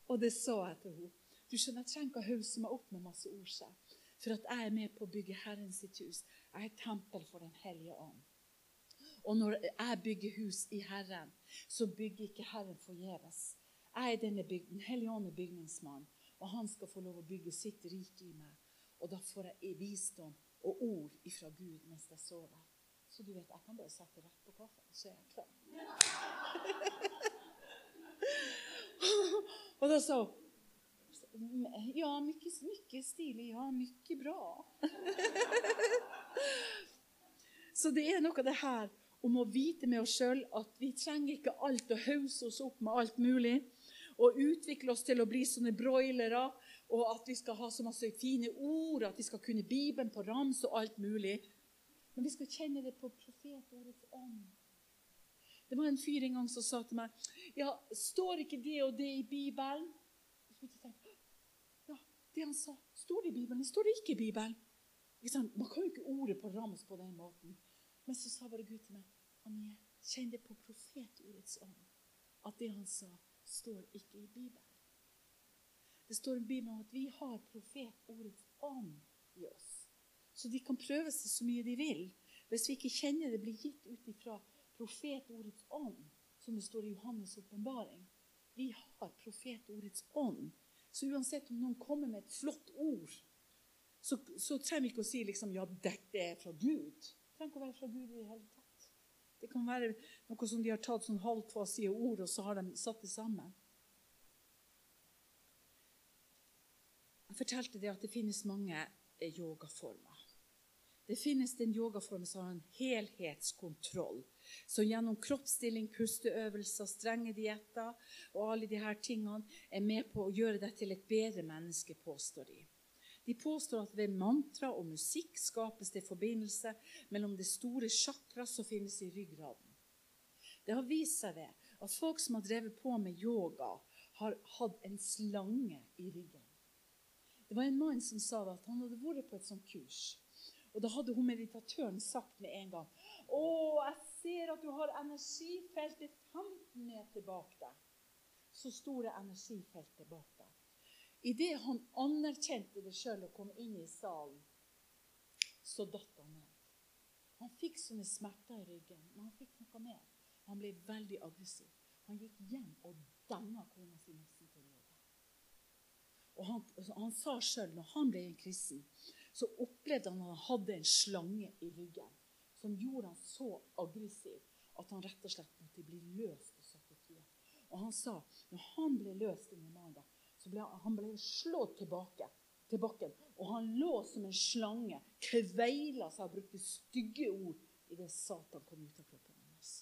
Og det sa jeg til henne. Du skjønner, Jeg trenger ikke å hause meg opp med masse ord, for at jeg er med på å bygge Herren sitt hus. Jeg er et tempel for Den hellige ånd. Og når jeg bygger hus i Herren, så bygger ikke Herren forgjeves. Jeg er denne bygden, Den hellige ånd er bygningsmann, og han skal få lov å bygge sitt rike i meg. Og da får jeg visdom og ord ifra Gud mens jeg sover. Så du vet, jeg kan bare sette rett på kaffen, så er jeg klar. og da sa hun Ja, mye, mye stilig. Ja, mye bra. så det er noe av det her om å vite med oss sjøl at vi trenger ikke alt å hause oss opp med alt mulig. Og utvikle oss til å bli sånne broilere. Og at vi skal ha så masse fine ord, at vi skal kunne Bibelen på rams og alt mulig. Men vi skal kjenne det på profetordets ånd. Det var en fyr en gang som sa til meg ja, står ikke det og det i Bibelen? Ja, det han sa, står det i Bibelen? Står det ikke i Bibelen. Man kan jo ikke ordet på rams på den måten. Men så sa bare Gud til meg Anje, kjente på profetordets ånd. At det han sa, står ikke i Bibelen. Det står i Bibelen at vi har profetordets ånd i oss. Så de kan prøve seg så mye de vil. Hvis vi ikke kjenner det blir gitt ut ifra profetordets ånd, som det står i Johannes' åpenbaring. Vi har profetordets ånd. Så uansett om noen kommer med et flott ord, så, så trenger vi ikke å si liksom, ja, dette er fra Gud. Det trenger ikke å være fra Gud i det hele. Det kan være noe som de har tatt sånn halvfasige ord, og så har de satt det sammen. Jeg fortalte det at det finnes mange eh, yogaformer. Det finnes den yogaformen som har en helhetskontroll. Som gjennom kroppsstilling, pusteøvelser, strenge dietter og alle her tingene er med på å gjøre deg til et bedre menneske, påstår de. De påstår at ved mantra og musikk skapes det forbindelse mellom det store chakra som finnes i ryggraden. Det har vist seg det at folk som har drevet på med yoga, har hatt en slange i ryggen. Det var en mann som sa at han hadde vært på et sånt kurs. Og da hadde hun meditatøren sagt med en gang Å, jeg ser at du har energifeltet 15 meter bak deg. Så store energifeltet bak. Idet han anerkjente det sjøl og kom inn i salen, så datt han ned. Han fikk sånne smerter i ryggen, men han fikk noe mer. Han ble veldig aggressiv. Han gikk hjem og denne kona si nesten til livet. Og han, han sa sjøl, når han ble en kristen, så opplevde han at han hadde en slange i ryggen som gjorde han så aggressiv at han rett og slett måtte bli løst og satt i frihet. Og han sa når han ble løst under mandag, så ble han, han ble slått tilbake til bakken. Og han lå som en slange, kveila seg og brukte stygge ord idet Satan kom ut av kroppen hans.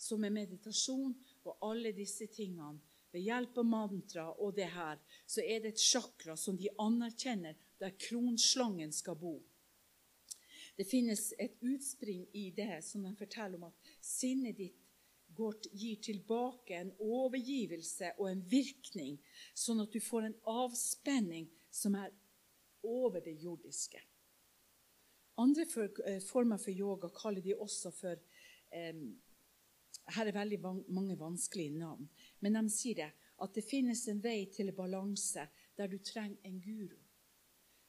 Så med meditasjon og alle disse tingene, ved hjelp av mantra og det her, så er det et chakra som de anerkjenner der kronslangen skal bo. Det finnes et utspring i det som de forteller om at sinnet ditt går, gir tilbake en overgivelse og en virkning, sånn at du får en avspenning som er over det jordiske. Andre for, eh, former for yoga kaller de også for eh, Her er veldig mange vanskelige navn. Men de sier det, at det finnes en vei til balanse der du trenger en guru.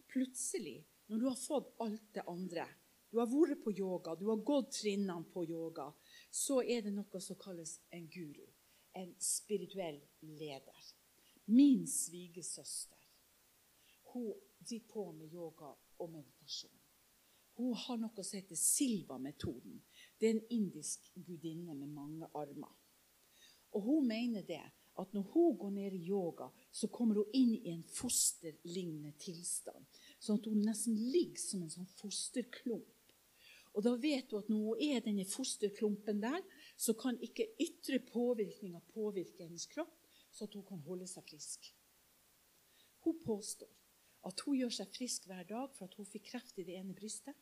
Plutselig, når du har fått alt det andre du har vært på yoga, du har gått trinnene på yoga, så er det noe som kalles en guru. En spirituell leder. Min svigersøster hun driver på med yoga og meditasjon. Hun har noe som heter Silva-metoden. Det er en indisk gudinne med mange armer. Og Hun mener det at når hun går ned i yoga, så kommer hun inn i en fosterlignende tilstand. Sånn at hun nesten ligger som en sånn fosterklump. Og da vet du at når hun er denne fosterklumpen der, så kan ikke ytre påvirkninger påvirke hennes kropp, så at hun kan holde seg frisk. Hun påstår at hun gjør seg frisk hver dag for at hun fikk kreft i det ene brystet.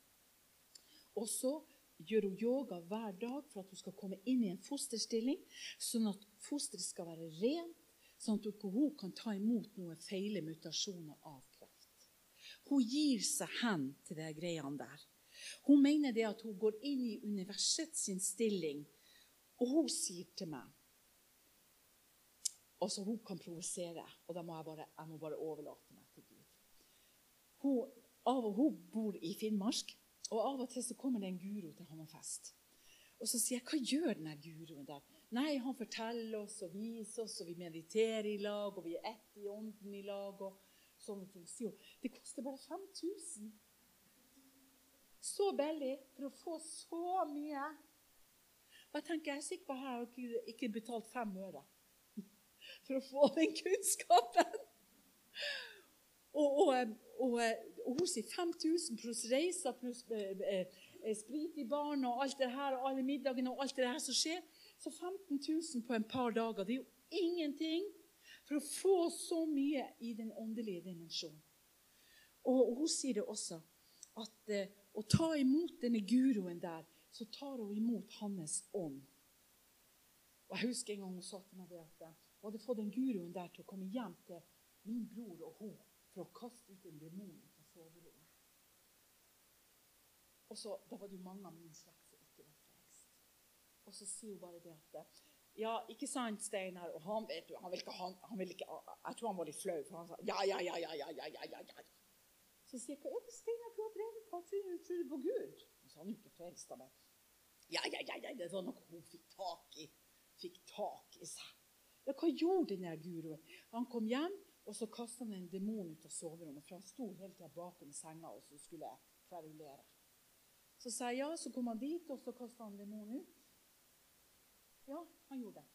Og så gjør hun yoga hver dag for at hun skal komme inn i en fosterstilling, sånn at fosteret skal være rent, sånn at hun kan ta imot noen feile mutasjoner av kreft. Hun gir seg hen til de greiene der. Hun mener det at hun går inn i universets stilling, og hun sier til meg og så hun kan provosere, og da må jeg bare, jeg må bare overlate meg til Gud. Hun, av, hun bor i Finnmark. Og av og til så kommer det en guro til Hammerfest. Og så sier jeg, 'Hva gjør denne guroen der?' Nei, han forteller oss og viser oss, og vi mediterer i lag, og vi er ett i ånden i lag, og sånne ting. Sier jo, 'Det koster bare 5000.' Så billig for å få så mye. Og jeg tenker, jeg er sikker på at jeg har ikke, betalt fem øre for å få den kunnskapen. Og, og, og, og hun sier 5000 pluss reiser pluss eh, eh, eh, sprit i baren og alt det her, og alle middagene og alt det her som skjer. Så 15 000 på en par dager, det er jo ingenting for å få så mye i den åndelige dimensjonen. Og hun sier det også, at og ta imot denne guroen der, så tar hun imot hans ånd. Og Jeg husker en gang hun sa til meg at hun hadde fått den guroen der til å komme hjem til min bror og hun for å kaste ut en demon fra soverommet. Og så, Da var det jo mange av min slekt som ikke var frelst. Og så sier hun bare det at ja, ikke sant, Steinar? Og han vet du, han vil ikke, han, han vil ikke, jeg tror han var litt flau, for han sa ja, ja, ja, ja, ja, ja, ja, ja. Så sier jeg det Steinar du har drevet på? Tror du på Gud? Så han er jo ikke frelst av meg. Ja, ja, ja, ja, det var noe hun fikk tak i. Fikk tak i seg. Ja, hva gjorde den guroen? Han kom hjem, og så kasta han en demon ut av soverommet. For han sto hele tida bakom senga og så skulle kverulere. Så sa jeg ja, så kom han dit, og så kasta han demonen ut. Ja, han gjorde det.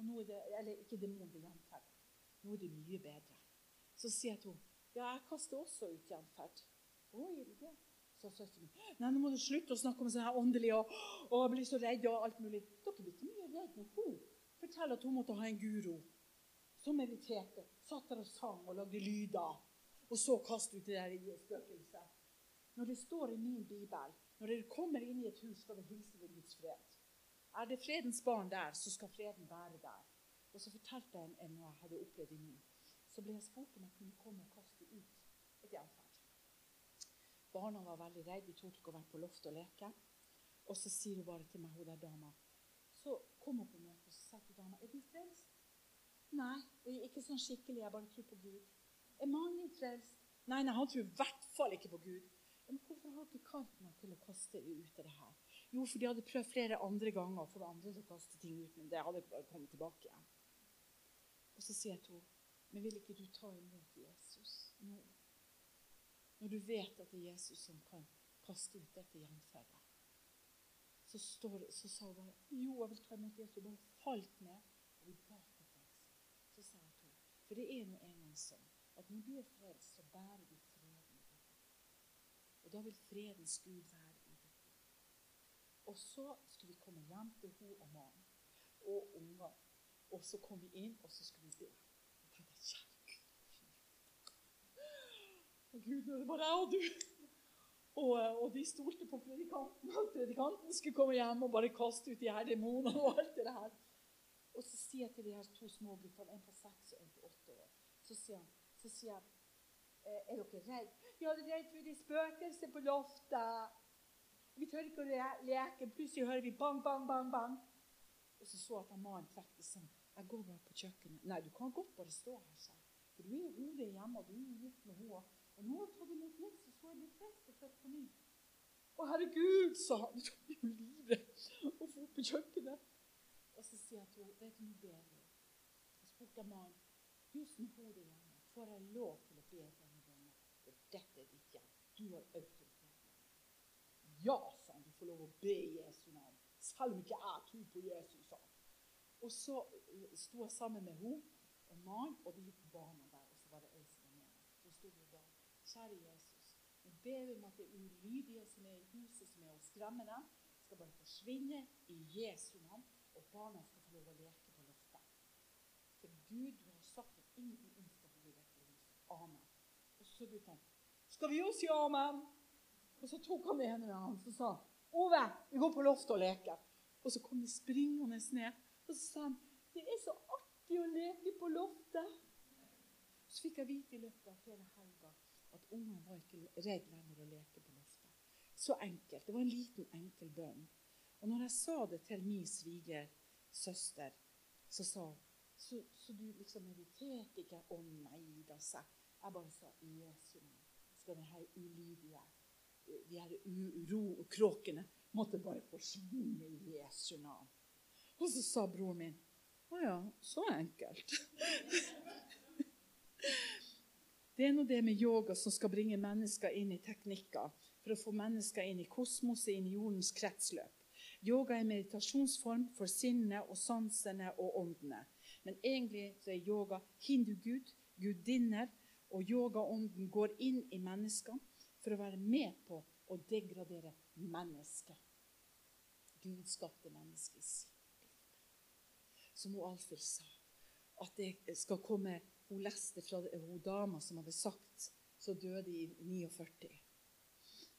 Og nå er det, Eller ikke demonen, det er. Nå er det mye bedre. Så sier jeg til henne ja, jeg kaster også ut gjenferd. Å, gjør du det? Så søsteren nei, nå må du slutte å snakke om sånn her åndelig og, og bli så redd og alt mulig. Dere blir ikke mye redd når hun forteller at hun måtte ha en guro som mediterte, satt der og sang og lagde lyder. Og så kastet ut det der spøkelset. Når det står i min bibel når dere kommer inn i et hus, skal dere hilse ved Guds fred. Er det fredens barn der, så skal freden være der. Og så fortalte jeg en når jeg hadde opplevd i min. Så ble jeg spurt om jeg kunne komme og kaste ut et gjenferd. Barna var veldig redde. De torde ikke å være på loftet og leke. Og så sier hun bare til meg, hun der dama Så kom hun på møtet og så sa til dama er du frelst. Nei, ikke sånn skikkelig. Jeg bare tror på Gud. Er mannen din frelst? Nei, nei, han tror i hvert fall ikke på Gud. Men hvorfor har ikke kalt meg til å kaste ut det her? Jo, for de hadde prøvd flere andre ganger å få andre til å kaste ting ut, men det hadde bare kommet tilbake igjen. Og så sier jeg til henne, men vil ikke du ta imot Jesus nå? Når du vet at det er Jesus som kan kaste ut dette gjenferdet. Så, står, så sa hun bare jo, jeg vil ta imot Jesus. Og bare falt ned. Og vi ba så sa jeg til henne For det er nå engang sånn at når du er frelst, så bærer du freden i deg. Og da vil fredens Gud være i deg. Og så skulle vi komme hjem til hun og mannen og unger. Og så kom vi inn, og så skulle vi be. Og tenkte kjære Gud, Gud, nå er det bare jeg og du. Og, og, de stolte på predikanten. At predikanten skulle komme hjem og bare kaste ut de her demonene og alt det her. Og så sier jeg til de her to små guttene, en på seks og en på åtte år Så sier han, så sier jeg, «Eh, er dere redd? Ja, det er redd for de spøkelser på loftet. Vi tør ikke å leke. Plutselig hører vi bang, bang, bang, bang. Og så så at mannen faktisk sånn. Jeg går bare på kjøkkenet. Nei, du kan godt bare stå her, sa For du er jo hodet hjemme, og du er gift med henne. Og nå har du imot Jesus, så er du frelst og på ny. Å, herregud, sa han. Det tok jo livet å få opp på kjøkkenet. Og så sier han til henne, vet du, nå ber vi. Så spurte jeg mannen, du som bor der hjemme, får jeg lov til å be denne bønnen? For dette er ditt hjem. Du har autoritet. Ja, sa han, du får lov å be i Jesu navn. Selv om ikke jeg tror på Jesus, sa han. Og så sto jeg sammen med henne og mannen, og vi gikk på banen der. Og så var det ei som var med meg. Så sto vi og ba. Kjære Jesus, jeg ber om at det ulydige som er i huset, som er å skremme dem, skal bare forsvinne i Jesu navn, og barna skal få lov å leke på loftet. For Gud, du har sagt at ingenting ondt skal bo i dette huset. Amen. Og så sa han. skal vi også si amen? Og så tok han det ene med han og sa Ove, vi går på loftet og leker. Og så kom de springende ned. Og så sa han det er så artig å leke på loftet. Så fikk jeg vite i løpet av hele ungene var ikke redd lenger å leke på loftet. Så enkelt. Det var en liten, enkel bønn. Og når jeg sa det til min svigersøster, så sa hun så, så, du liksom mediterte ikke? Å nei da, sa jeg. Jeg bare sa Jesu navn skal denne ulydige de her urokråkene måtte bare forsvinne i Jesu navn. Og så sa broren min Å ja, så enkelt. Det er nå det med yoga som skal bringe mennesker inn i teknikker for å få mennesker inn i kosmoset, inn i jordens kretsløp. Yoga er meditasjonsform for sinnet og sansene og åndene. Men egentlig så er yoga hindugud, gudinner, og yogaånden går inn i menneskene for å være med på å degradere mennesket. Gud skapte mennesket i sitt bilde. Som Alfhild sa, at det skal komme Hun leste fra hun dama som hadde sagt så døde i 49.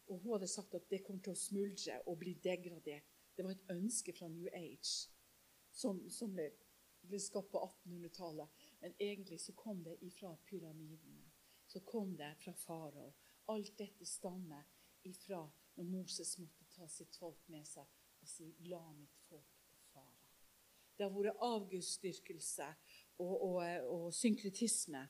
Og hun hadde sagt at det kom til å smuldre og bli degradert. Det var et ønske fra New Age som, som ble, ble skapt på 1800-tallet. Men egentlig så kom det ifra pyramidene. Så kom det fra farao. Alt dette stammer ifra når Moses måtte ta sitt folk med seg og si 'la mitt folk fare'. Det har vært avgudsdyrkelse og, og, og synkretisme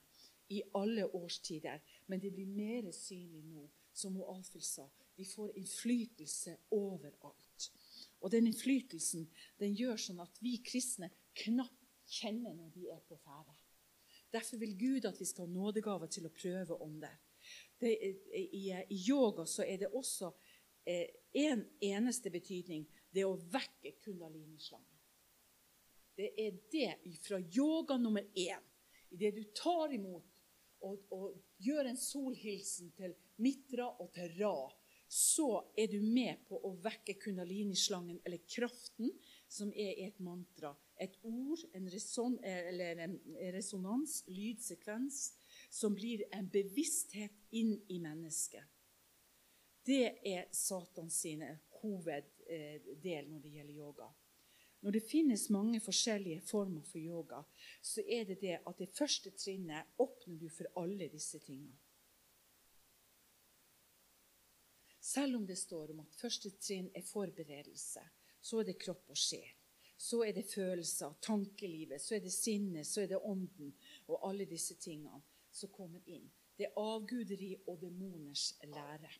i alle årstider, men det blir mer synlig nå, som Alfhild sa. De får innflytelse overalt. Og den innflytelsen den gjør sånn at vi kristne knapt kjenner når vi er på ferde. Derfor vil Gud at vi skal ha nådegaver til å prøve ånder det, i, I yoga så er det også én eh, en eneste betydning. Det å vekke kundalinislangen. Det er det fra yoga nummer én. Det du tar imot og, og gjør en solhilsen til Mitra og til Ra, så er du med på å vekke kundalinislangen, eller kraften, som er et mantra. Et ord, en, reson, en resonans, lydsekvens, som blir en bevissthet inn i mennesket. Det er Satans hoveddel når det gjelder yoga. Når det finnes mange forskjellige former for yoga, så er det det at det første trinnet åpner du for alle disse tingene. Selv om det står om at første trinn er forberedelse, så er det kropp og sjel. Så er det følelser, tankelivet, så er det sinnet, så er det ånden og alle disse tingene som kommer inn. Det er avguderi og demoners lære.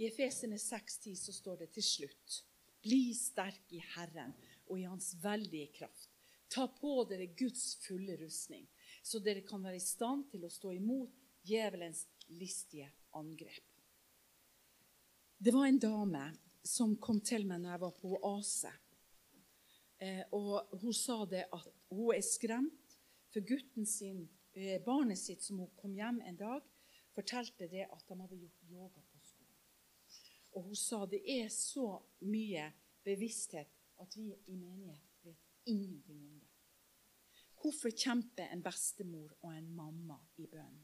I Efesene 6,10 så står det til slutt Bli sterk i Herren og i Hans veldige kraft. Ta på dere Guds fulle rustning, så dere kan være i stand til å stå imot djevelens listige angrep. Det var en dame som kom til meg når jeg var på oase. Eh, og hun sa det at hun er skremt for gutten sin Eh, barnet sitt som hun kom hjem en dag, fortalte det at de hadde gjort yoga. Og hun sa det er så mye bevissthet at vi i menighet vet ingenting om det. Hvorfor kjemper en bestemor og en mamma i bønn?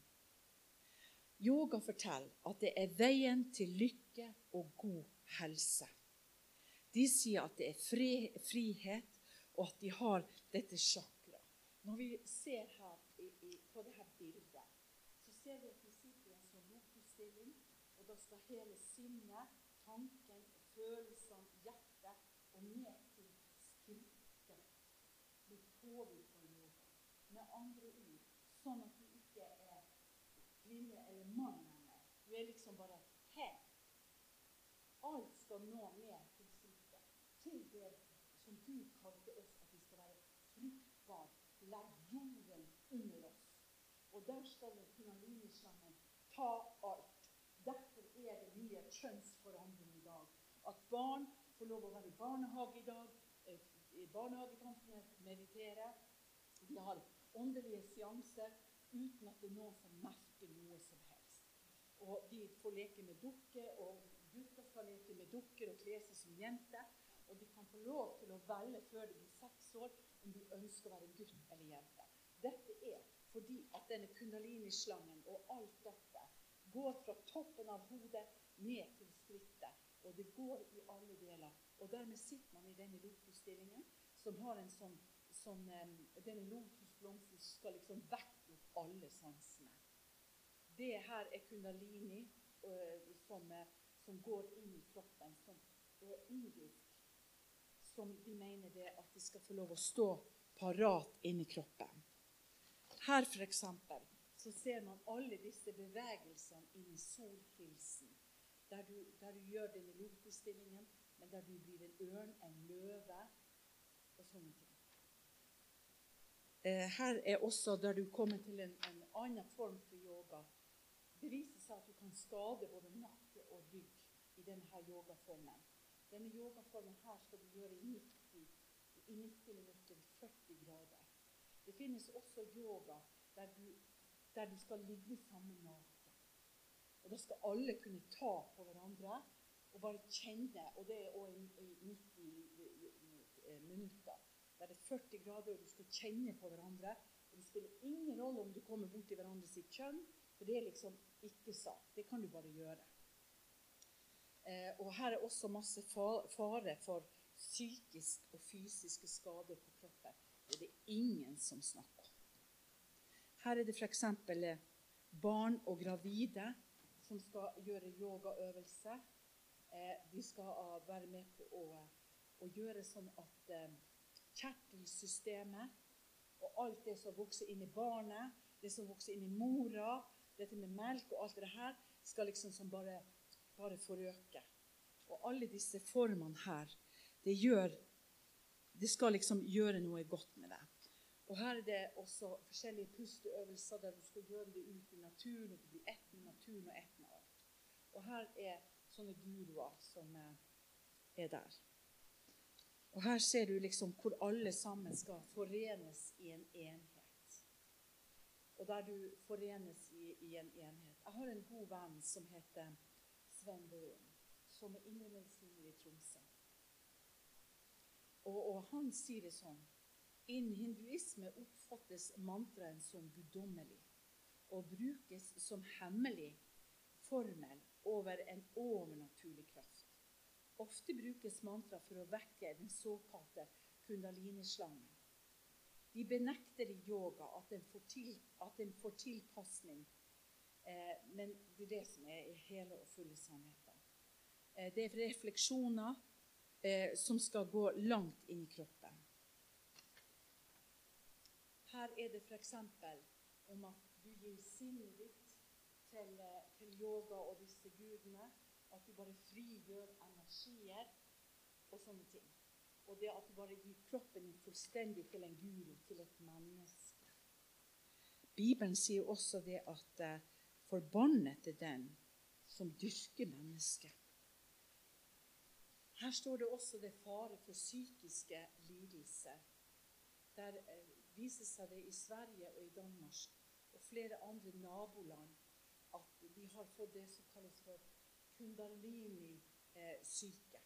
Yoga forteller at det er veien til lykke og god helse. De sier at det er fri, frihet, og at de har dette sjakra. Når vi ser her på dette bildet, så ser vi at vi sitter i en sånn lotusstilling. Og da skal hele sinnet, følelsene, hjertet og ned til skrittet bli påvirket av noe. Med andre ord sånn at du ikke er kvinne eller mann lenger. Du er liksom bare her. alt skal nå ned til skrittet. Til det som du kalte oss, at vi skal være fruktbare. Legg jorden under oss. Og der skal den kundalinislangen ta alt. Derfor er det mye. At barn får lov å være i barnehage i dag. Eh, Barnehagetantene mediterer. De har åndelige seanser uten at det er noen som merker noe som helst. Og de får leke med dukker, og gutter skal leke med dukker og kle seg som jenter. Og de kan få lov til å velge før de blir seks år om de ønsker å være gutt eller jente. Dette er fordi at denne kundalini-slangen og alt dette går fra toppen av hodet ned til skrittet. Og det går i alle deler. Og dermed sitter man i denne lotusstillingen som har en sånn, sånn Denne lotusblomsten skal liksom vekke opp alle sansene. Det her er kundalini uh, som, uh, som, går inn i kroppen, som er indisk. Som de mener det at de skal få lov å stå parat inni kroppen. Her f.eks. så ser man alle disse bevegelsene inn i solhilsen. Der du, der du gjør denne lotusstillingen, men der du blir en ørn, en løve og sånne ting. Eh, her er også der du kommer til en, en annen form for yoga. Det viser seg at du kan skade både nakke og rygg i denne yogaformen. Denne yogaformen her skal du gjøre i 90, i 90 minutter, 40 grader. Det finnes også yoga der du, der du skal ligge sammen naken. Og Da skal alle kunne ta på hverandre og bare kjenne. Og det er også i 90 minutter. Der det er 40 grader, og du skal kjenne på hverandre. Og Det spiller ingen rolle om du kommer bort til hverandre sitt kjønn, for det er liksom ikke sant. Det kan du bare gjøre. Eh, og her er også masse fare for psykisk og fysiske skader på kroppen. Det er det ingen som snakker om. Her er det f.eks. barn og gravide som skal gjøre yogaøvelser. Eh, de skal være med på å, å gjøre sånn at eh, kjertelsystemet og alt det som vokser inn i barnet, det som vokser inn i mora, dette med melk og alt det her, skal liksom som bare, bare forøke. Og alle disse formene her, det gjør Det skal liksom gjøre noe godt med deg. Og her er det også forskjellige pusteøvelser der du skal gjøre det ut i naturen, og du blir ett med naturen og ett. Og her er sånne guruer som er der. Og her ser du liksom hvor alle sammen skal forenes i en enhet. Og der du forenes i, i en enhet. Jeg har en god venn som heter Sven Bøen, som er indremedisiner i Tromsø. Og, og han sier det sånn Innen hinduisme oppfattes mantraen som guddommelig og brukes som hemmelig formel over en overnaturlig kraft. Ofte brukes mantra for å vekke den såkalte kundalinislangen. De benekter i yoga at den får, til, at den får tilpasning, eh, men det er det som er hele og fulle sannheten. Eh, det er refleksjoner eh, som skal gå langt inn i kroppen. Her er det f.eks. om at du gir sinnet ditt til, eh, yoga og disse gudene. At du bare frigjør energier og sånne ting. Og det at du bare gir kroppen din fullstendig til en guru, til et menneske. Bibelen sier også det at uh, forbannet er den som dyrker mennesket. Her står det også det fare for psykiske lidelser. Der uh, viser seg det i Sverige og i Danmark og flere andre naboland at de har fått det som kalles for kundalini-syke.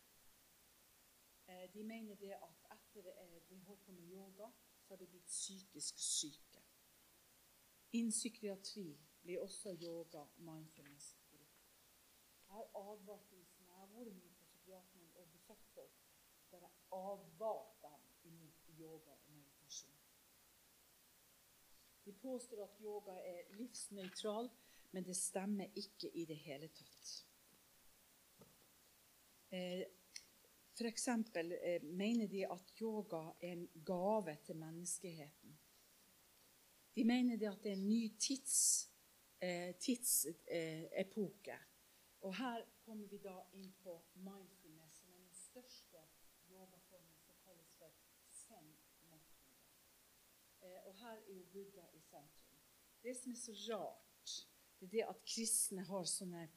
Eh, de mener det at etter eh, de holdt på med yoga, så har de blitt psykisk syke. Innen psykiatri blir også yoga mindfulness brukt. Jeg har advart dem som jeg har vært mye på psykiateren og besøkt folk, der jeg advart dem imot yoga og meditasjon. De påstår at yoga er livsnøytral, men det stemmer ikke i det hele tatt. Eh, F.eks. Eh, mener de at yoga er en gave til menneskeheten. De mener de at det er en ny tids, eh, tidsepoke. Og her kommer vi da inn på mindfulness, som er den største yogaformen som kalles for zen-metoden. Eh, og her er jo Buddha i sentrum. Det som er så rart, det er det at kristne har sånne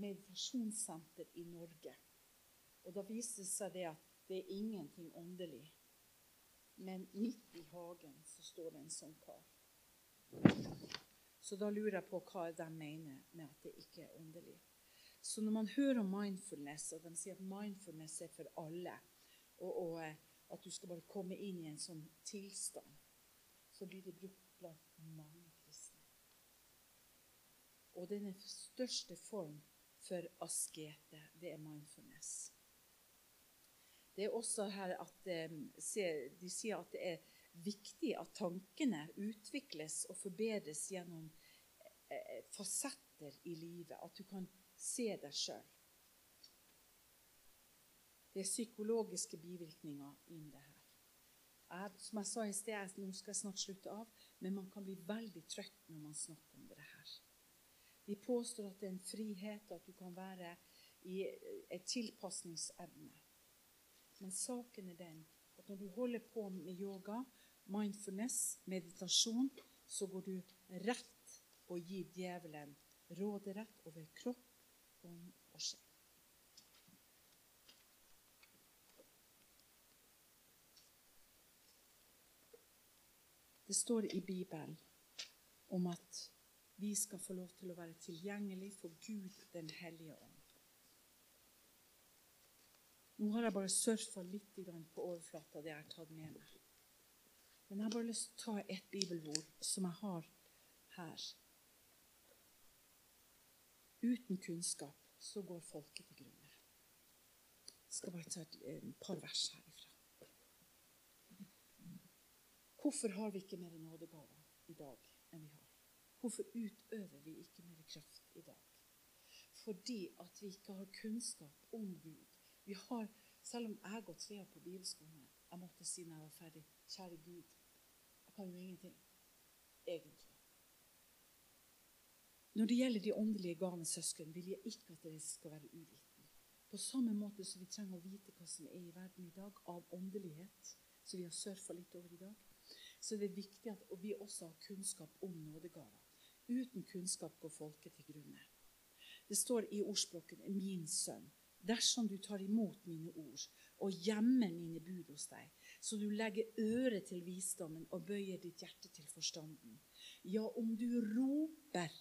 meditasjonssenter i Norge. Og da viser det seg det at det er ingenting åndelig. Men midt i hagen så står det en sånn kar. Så da lurer jeg på hva de mener med at det ikke er åndelig. Så når man hører om mindfulness, og de sier at mindfulness er for alle, og, og eh, at du skal bare komme inn i en sånn tilstand, så blir det brukt blant mange. Og den største form for askete, det er mindfulness. Det er også her at eh, de sier at det er viktig at tankene utvikles og forbedres gjennom eh, fasetter i livet. At du kan se deg sjøl. Det er psykologiske bivirkninger inn det her. Jeg, som jeg sa i sted, nå skal jeg snart slutte av, men man kan bli veldig trøtt når man snakker om. De påstår at det er en frihet, at du kan være i et tilpasningsevne. Men saken er den at når du holder på med yoga, mindfulness, meditasjon, så går du rett og gir djevelen råderett over kropp, ånd og sjel. Det står i Bibelen om at vi skal få lov til å være tilgjengelig for Gud den hellige ånd. Nå har jeg bare surfa litt på overflata, det jeg har tatt med meg. Men jeg har bare lyst til å ta et bibelord som jeg har her. Uten kunnskap så går folket til grunne. Jeg skal bare ta et par vers herifra. Hvorfor har vi ikke mer nådegaver i dag enn vi har? Hvorfor utøver vi ikke mer kraft i dag? Fordi at vi ikke har kunnskap om Gud vi har, Selv om jeg har gått år på bibelskolen Jeg måtte si når jeg var ferdig Kjære Gud, jeg kan jo ingenting. Egentlig. Når det gjelder de åndelige gavene, søsken, vil jeg ikke at dere skal være uvitende. På samme måte som vi trenger å vite hva som er i verden i dag av åndelighet, som vi har surfa litt over i dag, så er det viktig at vi også har kunnskap om nådegaver. Uten kunnskap går folket til grunne. Det står i ordspråken 'min sønn' dersom du tar imot mine ord og gjemmer mine bud hos deg, så du legger øret til visdommen og bøyer ditt hjerte til forstanden. Ja, om du roper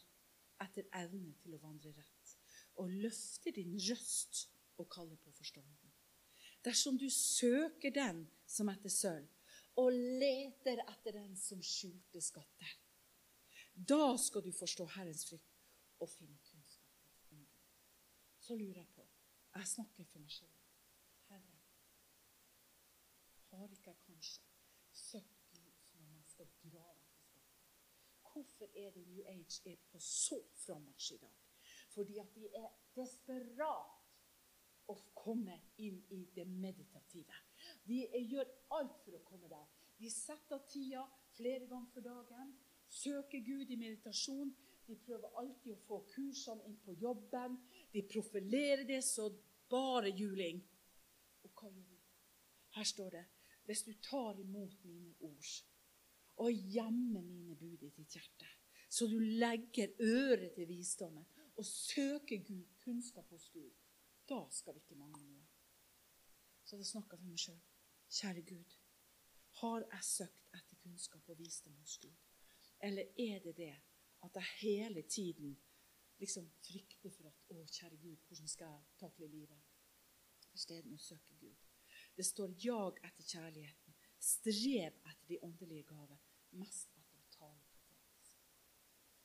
etter evne til å vandre rett, og løfter din røst og kaller på forstanden. Dersom du søker den som etter sølv, og leter etter den som skjulte skatter, da skal du forstå Herrens frykt og finne kunnskap. Så lurer jeg på jeg snakker for meg selv. Herre, har ikke jeg kanskje søkt som om jeg skal dra etter skatter? Hvorfor er det New Age er på så frammarsj i dag? Fordi at de er desperat å komme inn i det meditative. De gjør alt for å komme der. De setter av tida flere ganger for dagen, søker Gud i meditasjon. De prøver alltid å få kursene inn på jobben. De profilerer det så bare juling. Og hva gjør vi? Her står det hvis du tar imot mine ord og gjemmer mine bud i ditt hjerte, så du legger øret til visdommen og søker Gud, kunnskap hos Gud, da skal vi ikke mangle noe. Så da snakker jeg for meg sjøl. Kjære Gud, har jeg søkt etter kunnskap og visdom hos Gud? Eller er det det at jeg hele tiden liksom frykter for at Å, kjære Gud, hvordan skal jeg takle livet? Isteden å søke Gud. Det står 'jag etter kjærligheten'. Strev etter de åndelige gaver. Mest etter å tale profetisk.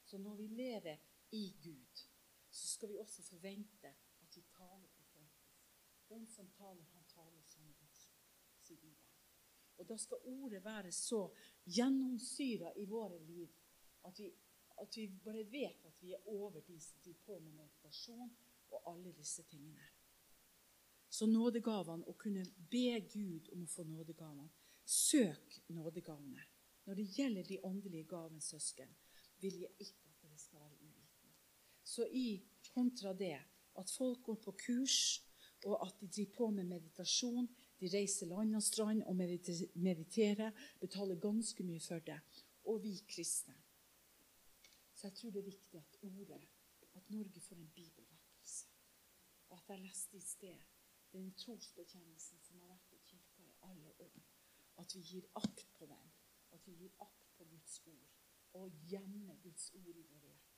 Så når vi lever i Gud, så skal vi også forvente at vi taler profetisk. Den som taler, han taler som Guds sier Bibelen. Og da skal ordet være så gjennomsyra i våre liv at vi at vi bare vet at vi er over de som driver på med meditasjon og alle disse tingene. Så nådegavene, å kunne be Gud om å få nådegavene Søk nådegavene. Når det gjelder de åndelige gavene, søsken, vil jeg ikke at dere skal være uvitende. Så i kontra det At folk går på kurs, og at de driver på med meditasjon. De reiser land og strand og mediterer, betaler ganske mye for det. Og vi kristne. Så jeg tror det er viktig at ordet, at Norge får en bibelvekkelse. Og at jeg leste i sted den trosbekjennelsen som har vært i kirka i alle år. At vi gir akt på den. At vi gir akt på Guds ord. Og gjemmer Guds ord i våre hjerter.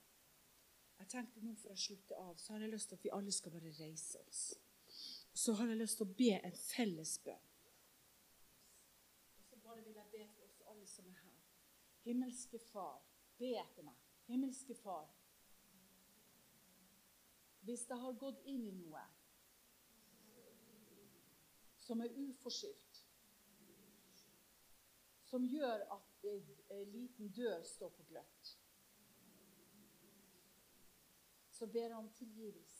Jeg tenkte nå For å slutte av så har jeg lyst til at vi alle skal bare reise oss. Så har jeg lyst til å be en felles bønn. Og så bare vil jeg be for oss alle som er her. Himmelske Far, be etter meg. Himmelske Far. Hvis jeg har gått inn i noe som er uforskyldt, som gjør at en liten dør står på gløtt, så ber jeg om tilgivelse.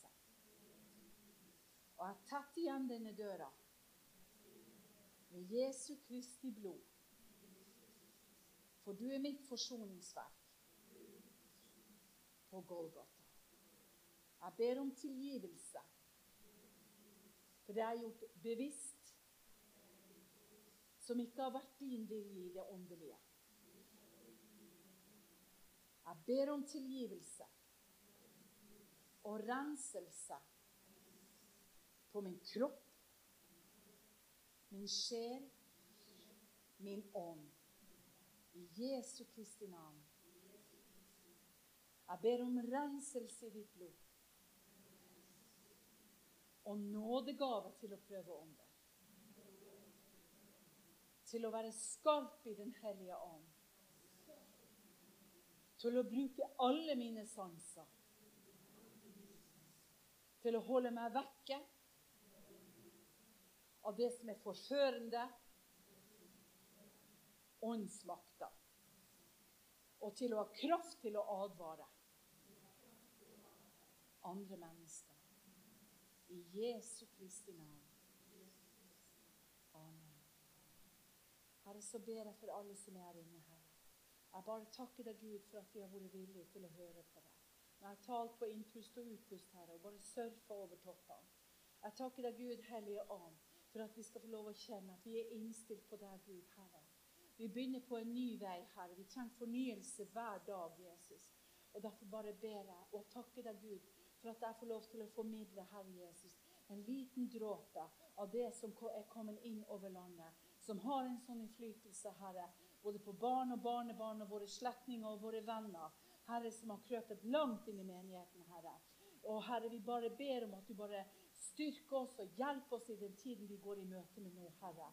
Og jeg tatt igjen denne døra med Jesu Kristi blod. For du er mitt forsoningsverk på Golgata. Jeg ber om tilgivelse for det har gjort bevisst, som ikke har vært din vilje i det åndelige. Jeg ber om tilgivelse og renselse på min kropp, min sjel, min ånd. I Jesu Kristi navn. Jeg ber om renselse i ditt blod. Og nådegave til å prøve ånder. Til å være skarp i Den hellige ånd. Til å bruke alle mine sanser. Til å holde meg vekke av det som er forførende åndsmakta. Og til å ha kraft til å advare andre mennesker. I Jesu Kristi navn. Amen. Herre, så ber jeg for alle som er her inne, Herre. Jeg bare takker deg, Gud, for at de har vært villige til å høre på deg. Når jeg har talt på innpust og utpust, Herre, og bare surfa over toppene. Jeg takker deg, Gud, Hellige Ånd, for at vi skal få lov å kjenne at vi er innstilt på deg, Gud, Herre. Vi begynner på en ny vei, Herre. Vi trenger fornyelse hver dag, Jesus. Og Derfor bare ber jeg og takker deg, Gud, for at jeg får lov til å formidle, Herre Jesus, en liten dråpe av det som er kommet inn over landet, som har en sånn innflytelse, Herre, både på barn og barnebarn og våre slektninger og våre venner, Herre, som har krøpet langt inn i menigheten, Herre. Og Herre, vi bare ber om at du bare styrker oss og hjelpe oss i den tiden vi går i møte med nå, Herre.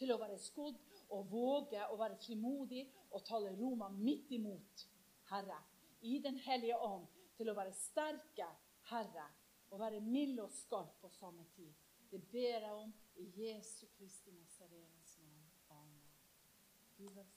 Til å være skodd og våge å være frimodig og tale Roma midt imot, Herre. I Den hellige ånd. Til å være sterke, Herre. Og være mild og skarp på samme tid. Det ber jeg om i Jesu Kristi Nazarenes navn. Amen. Gud.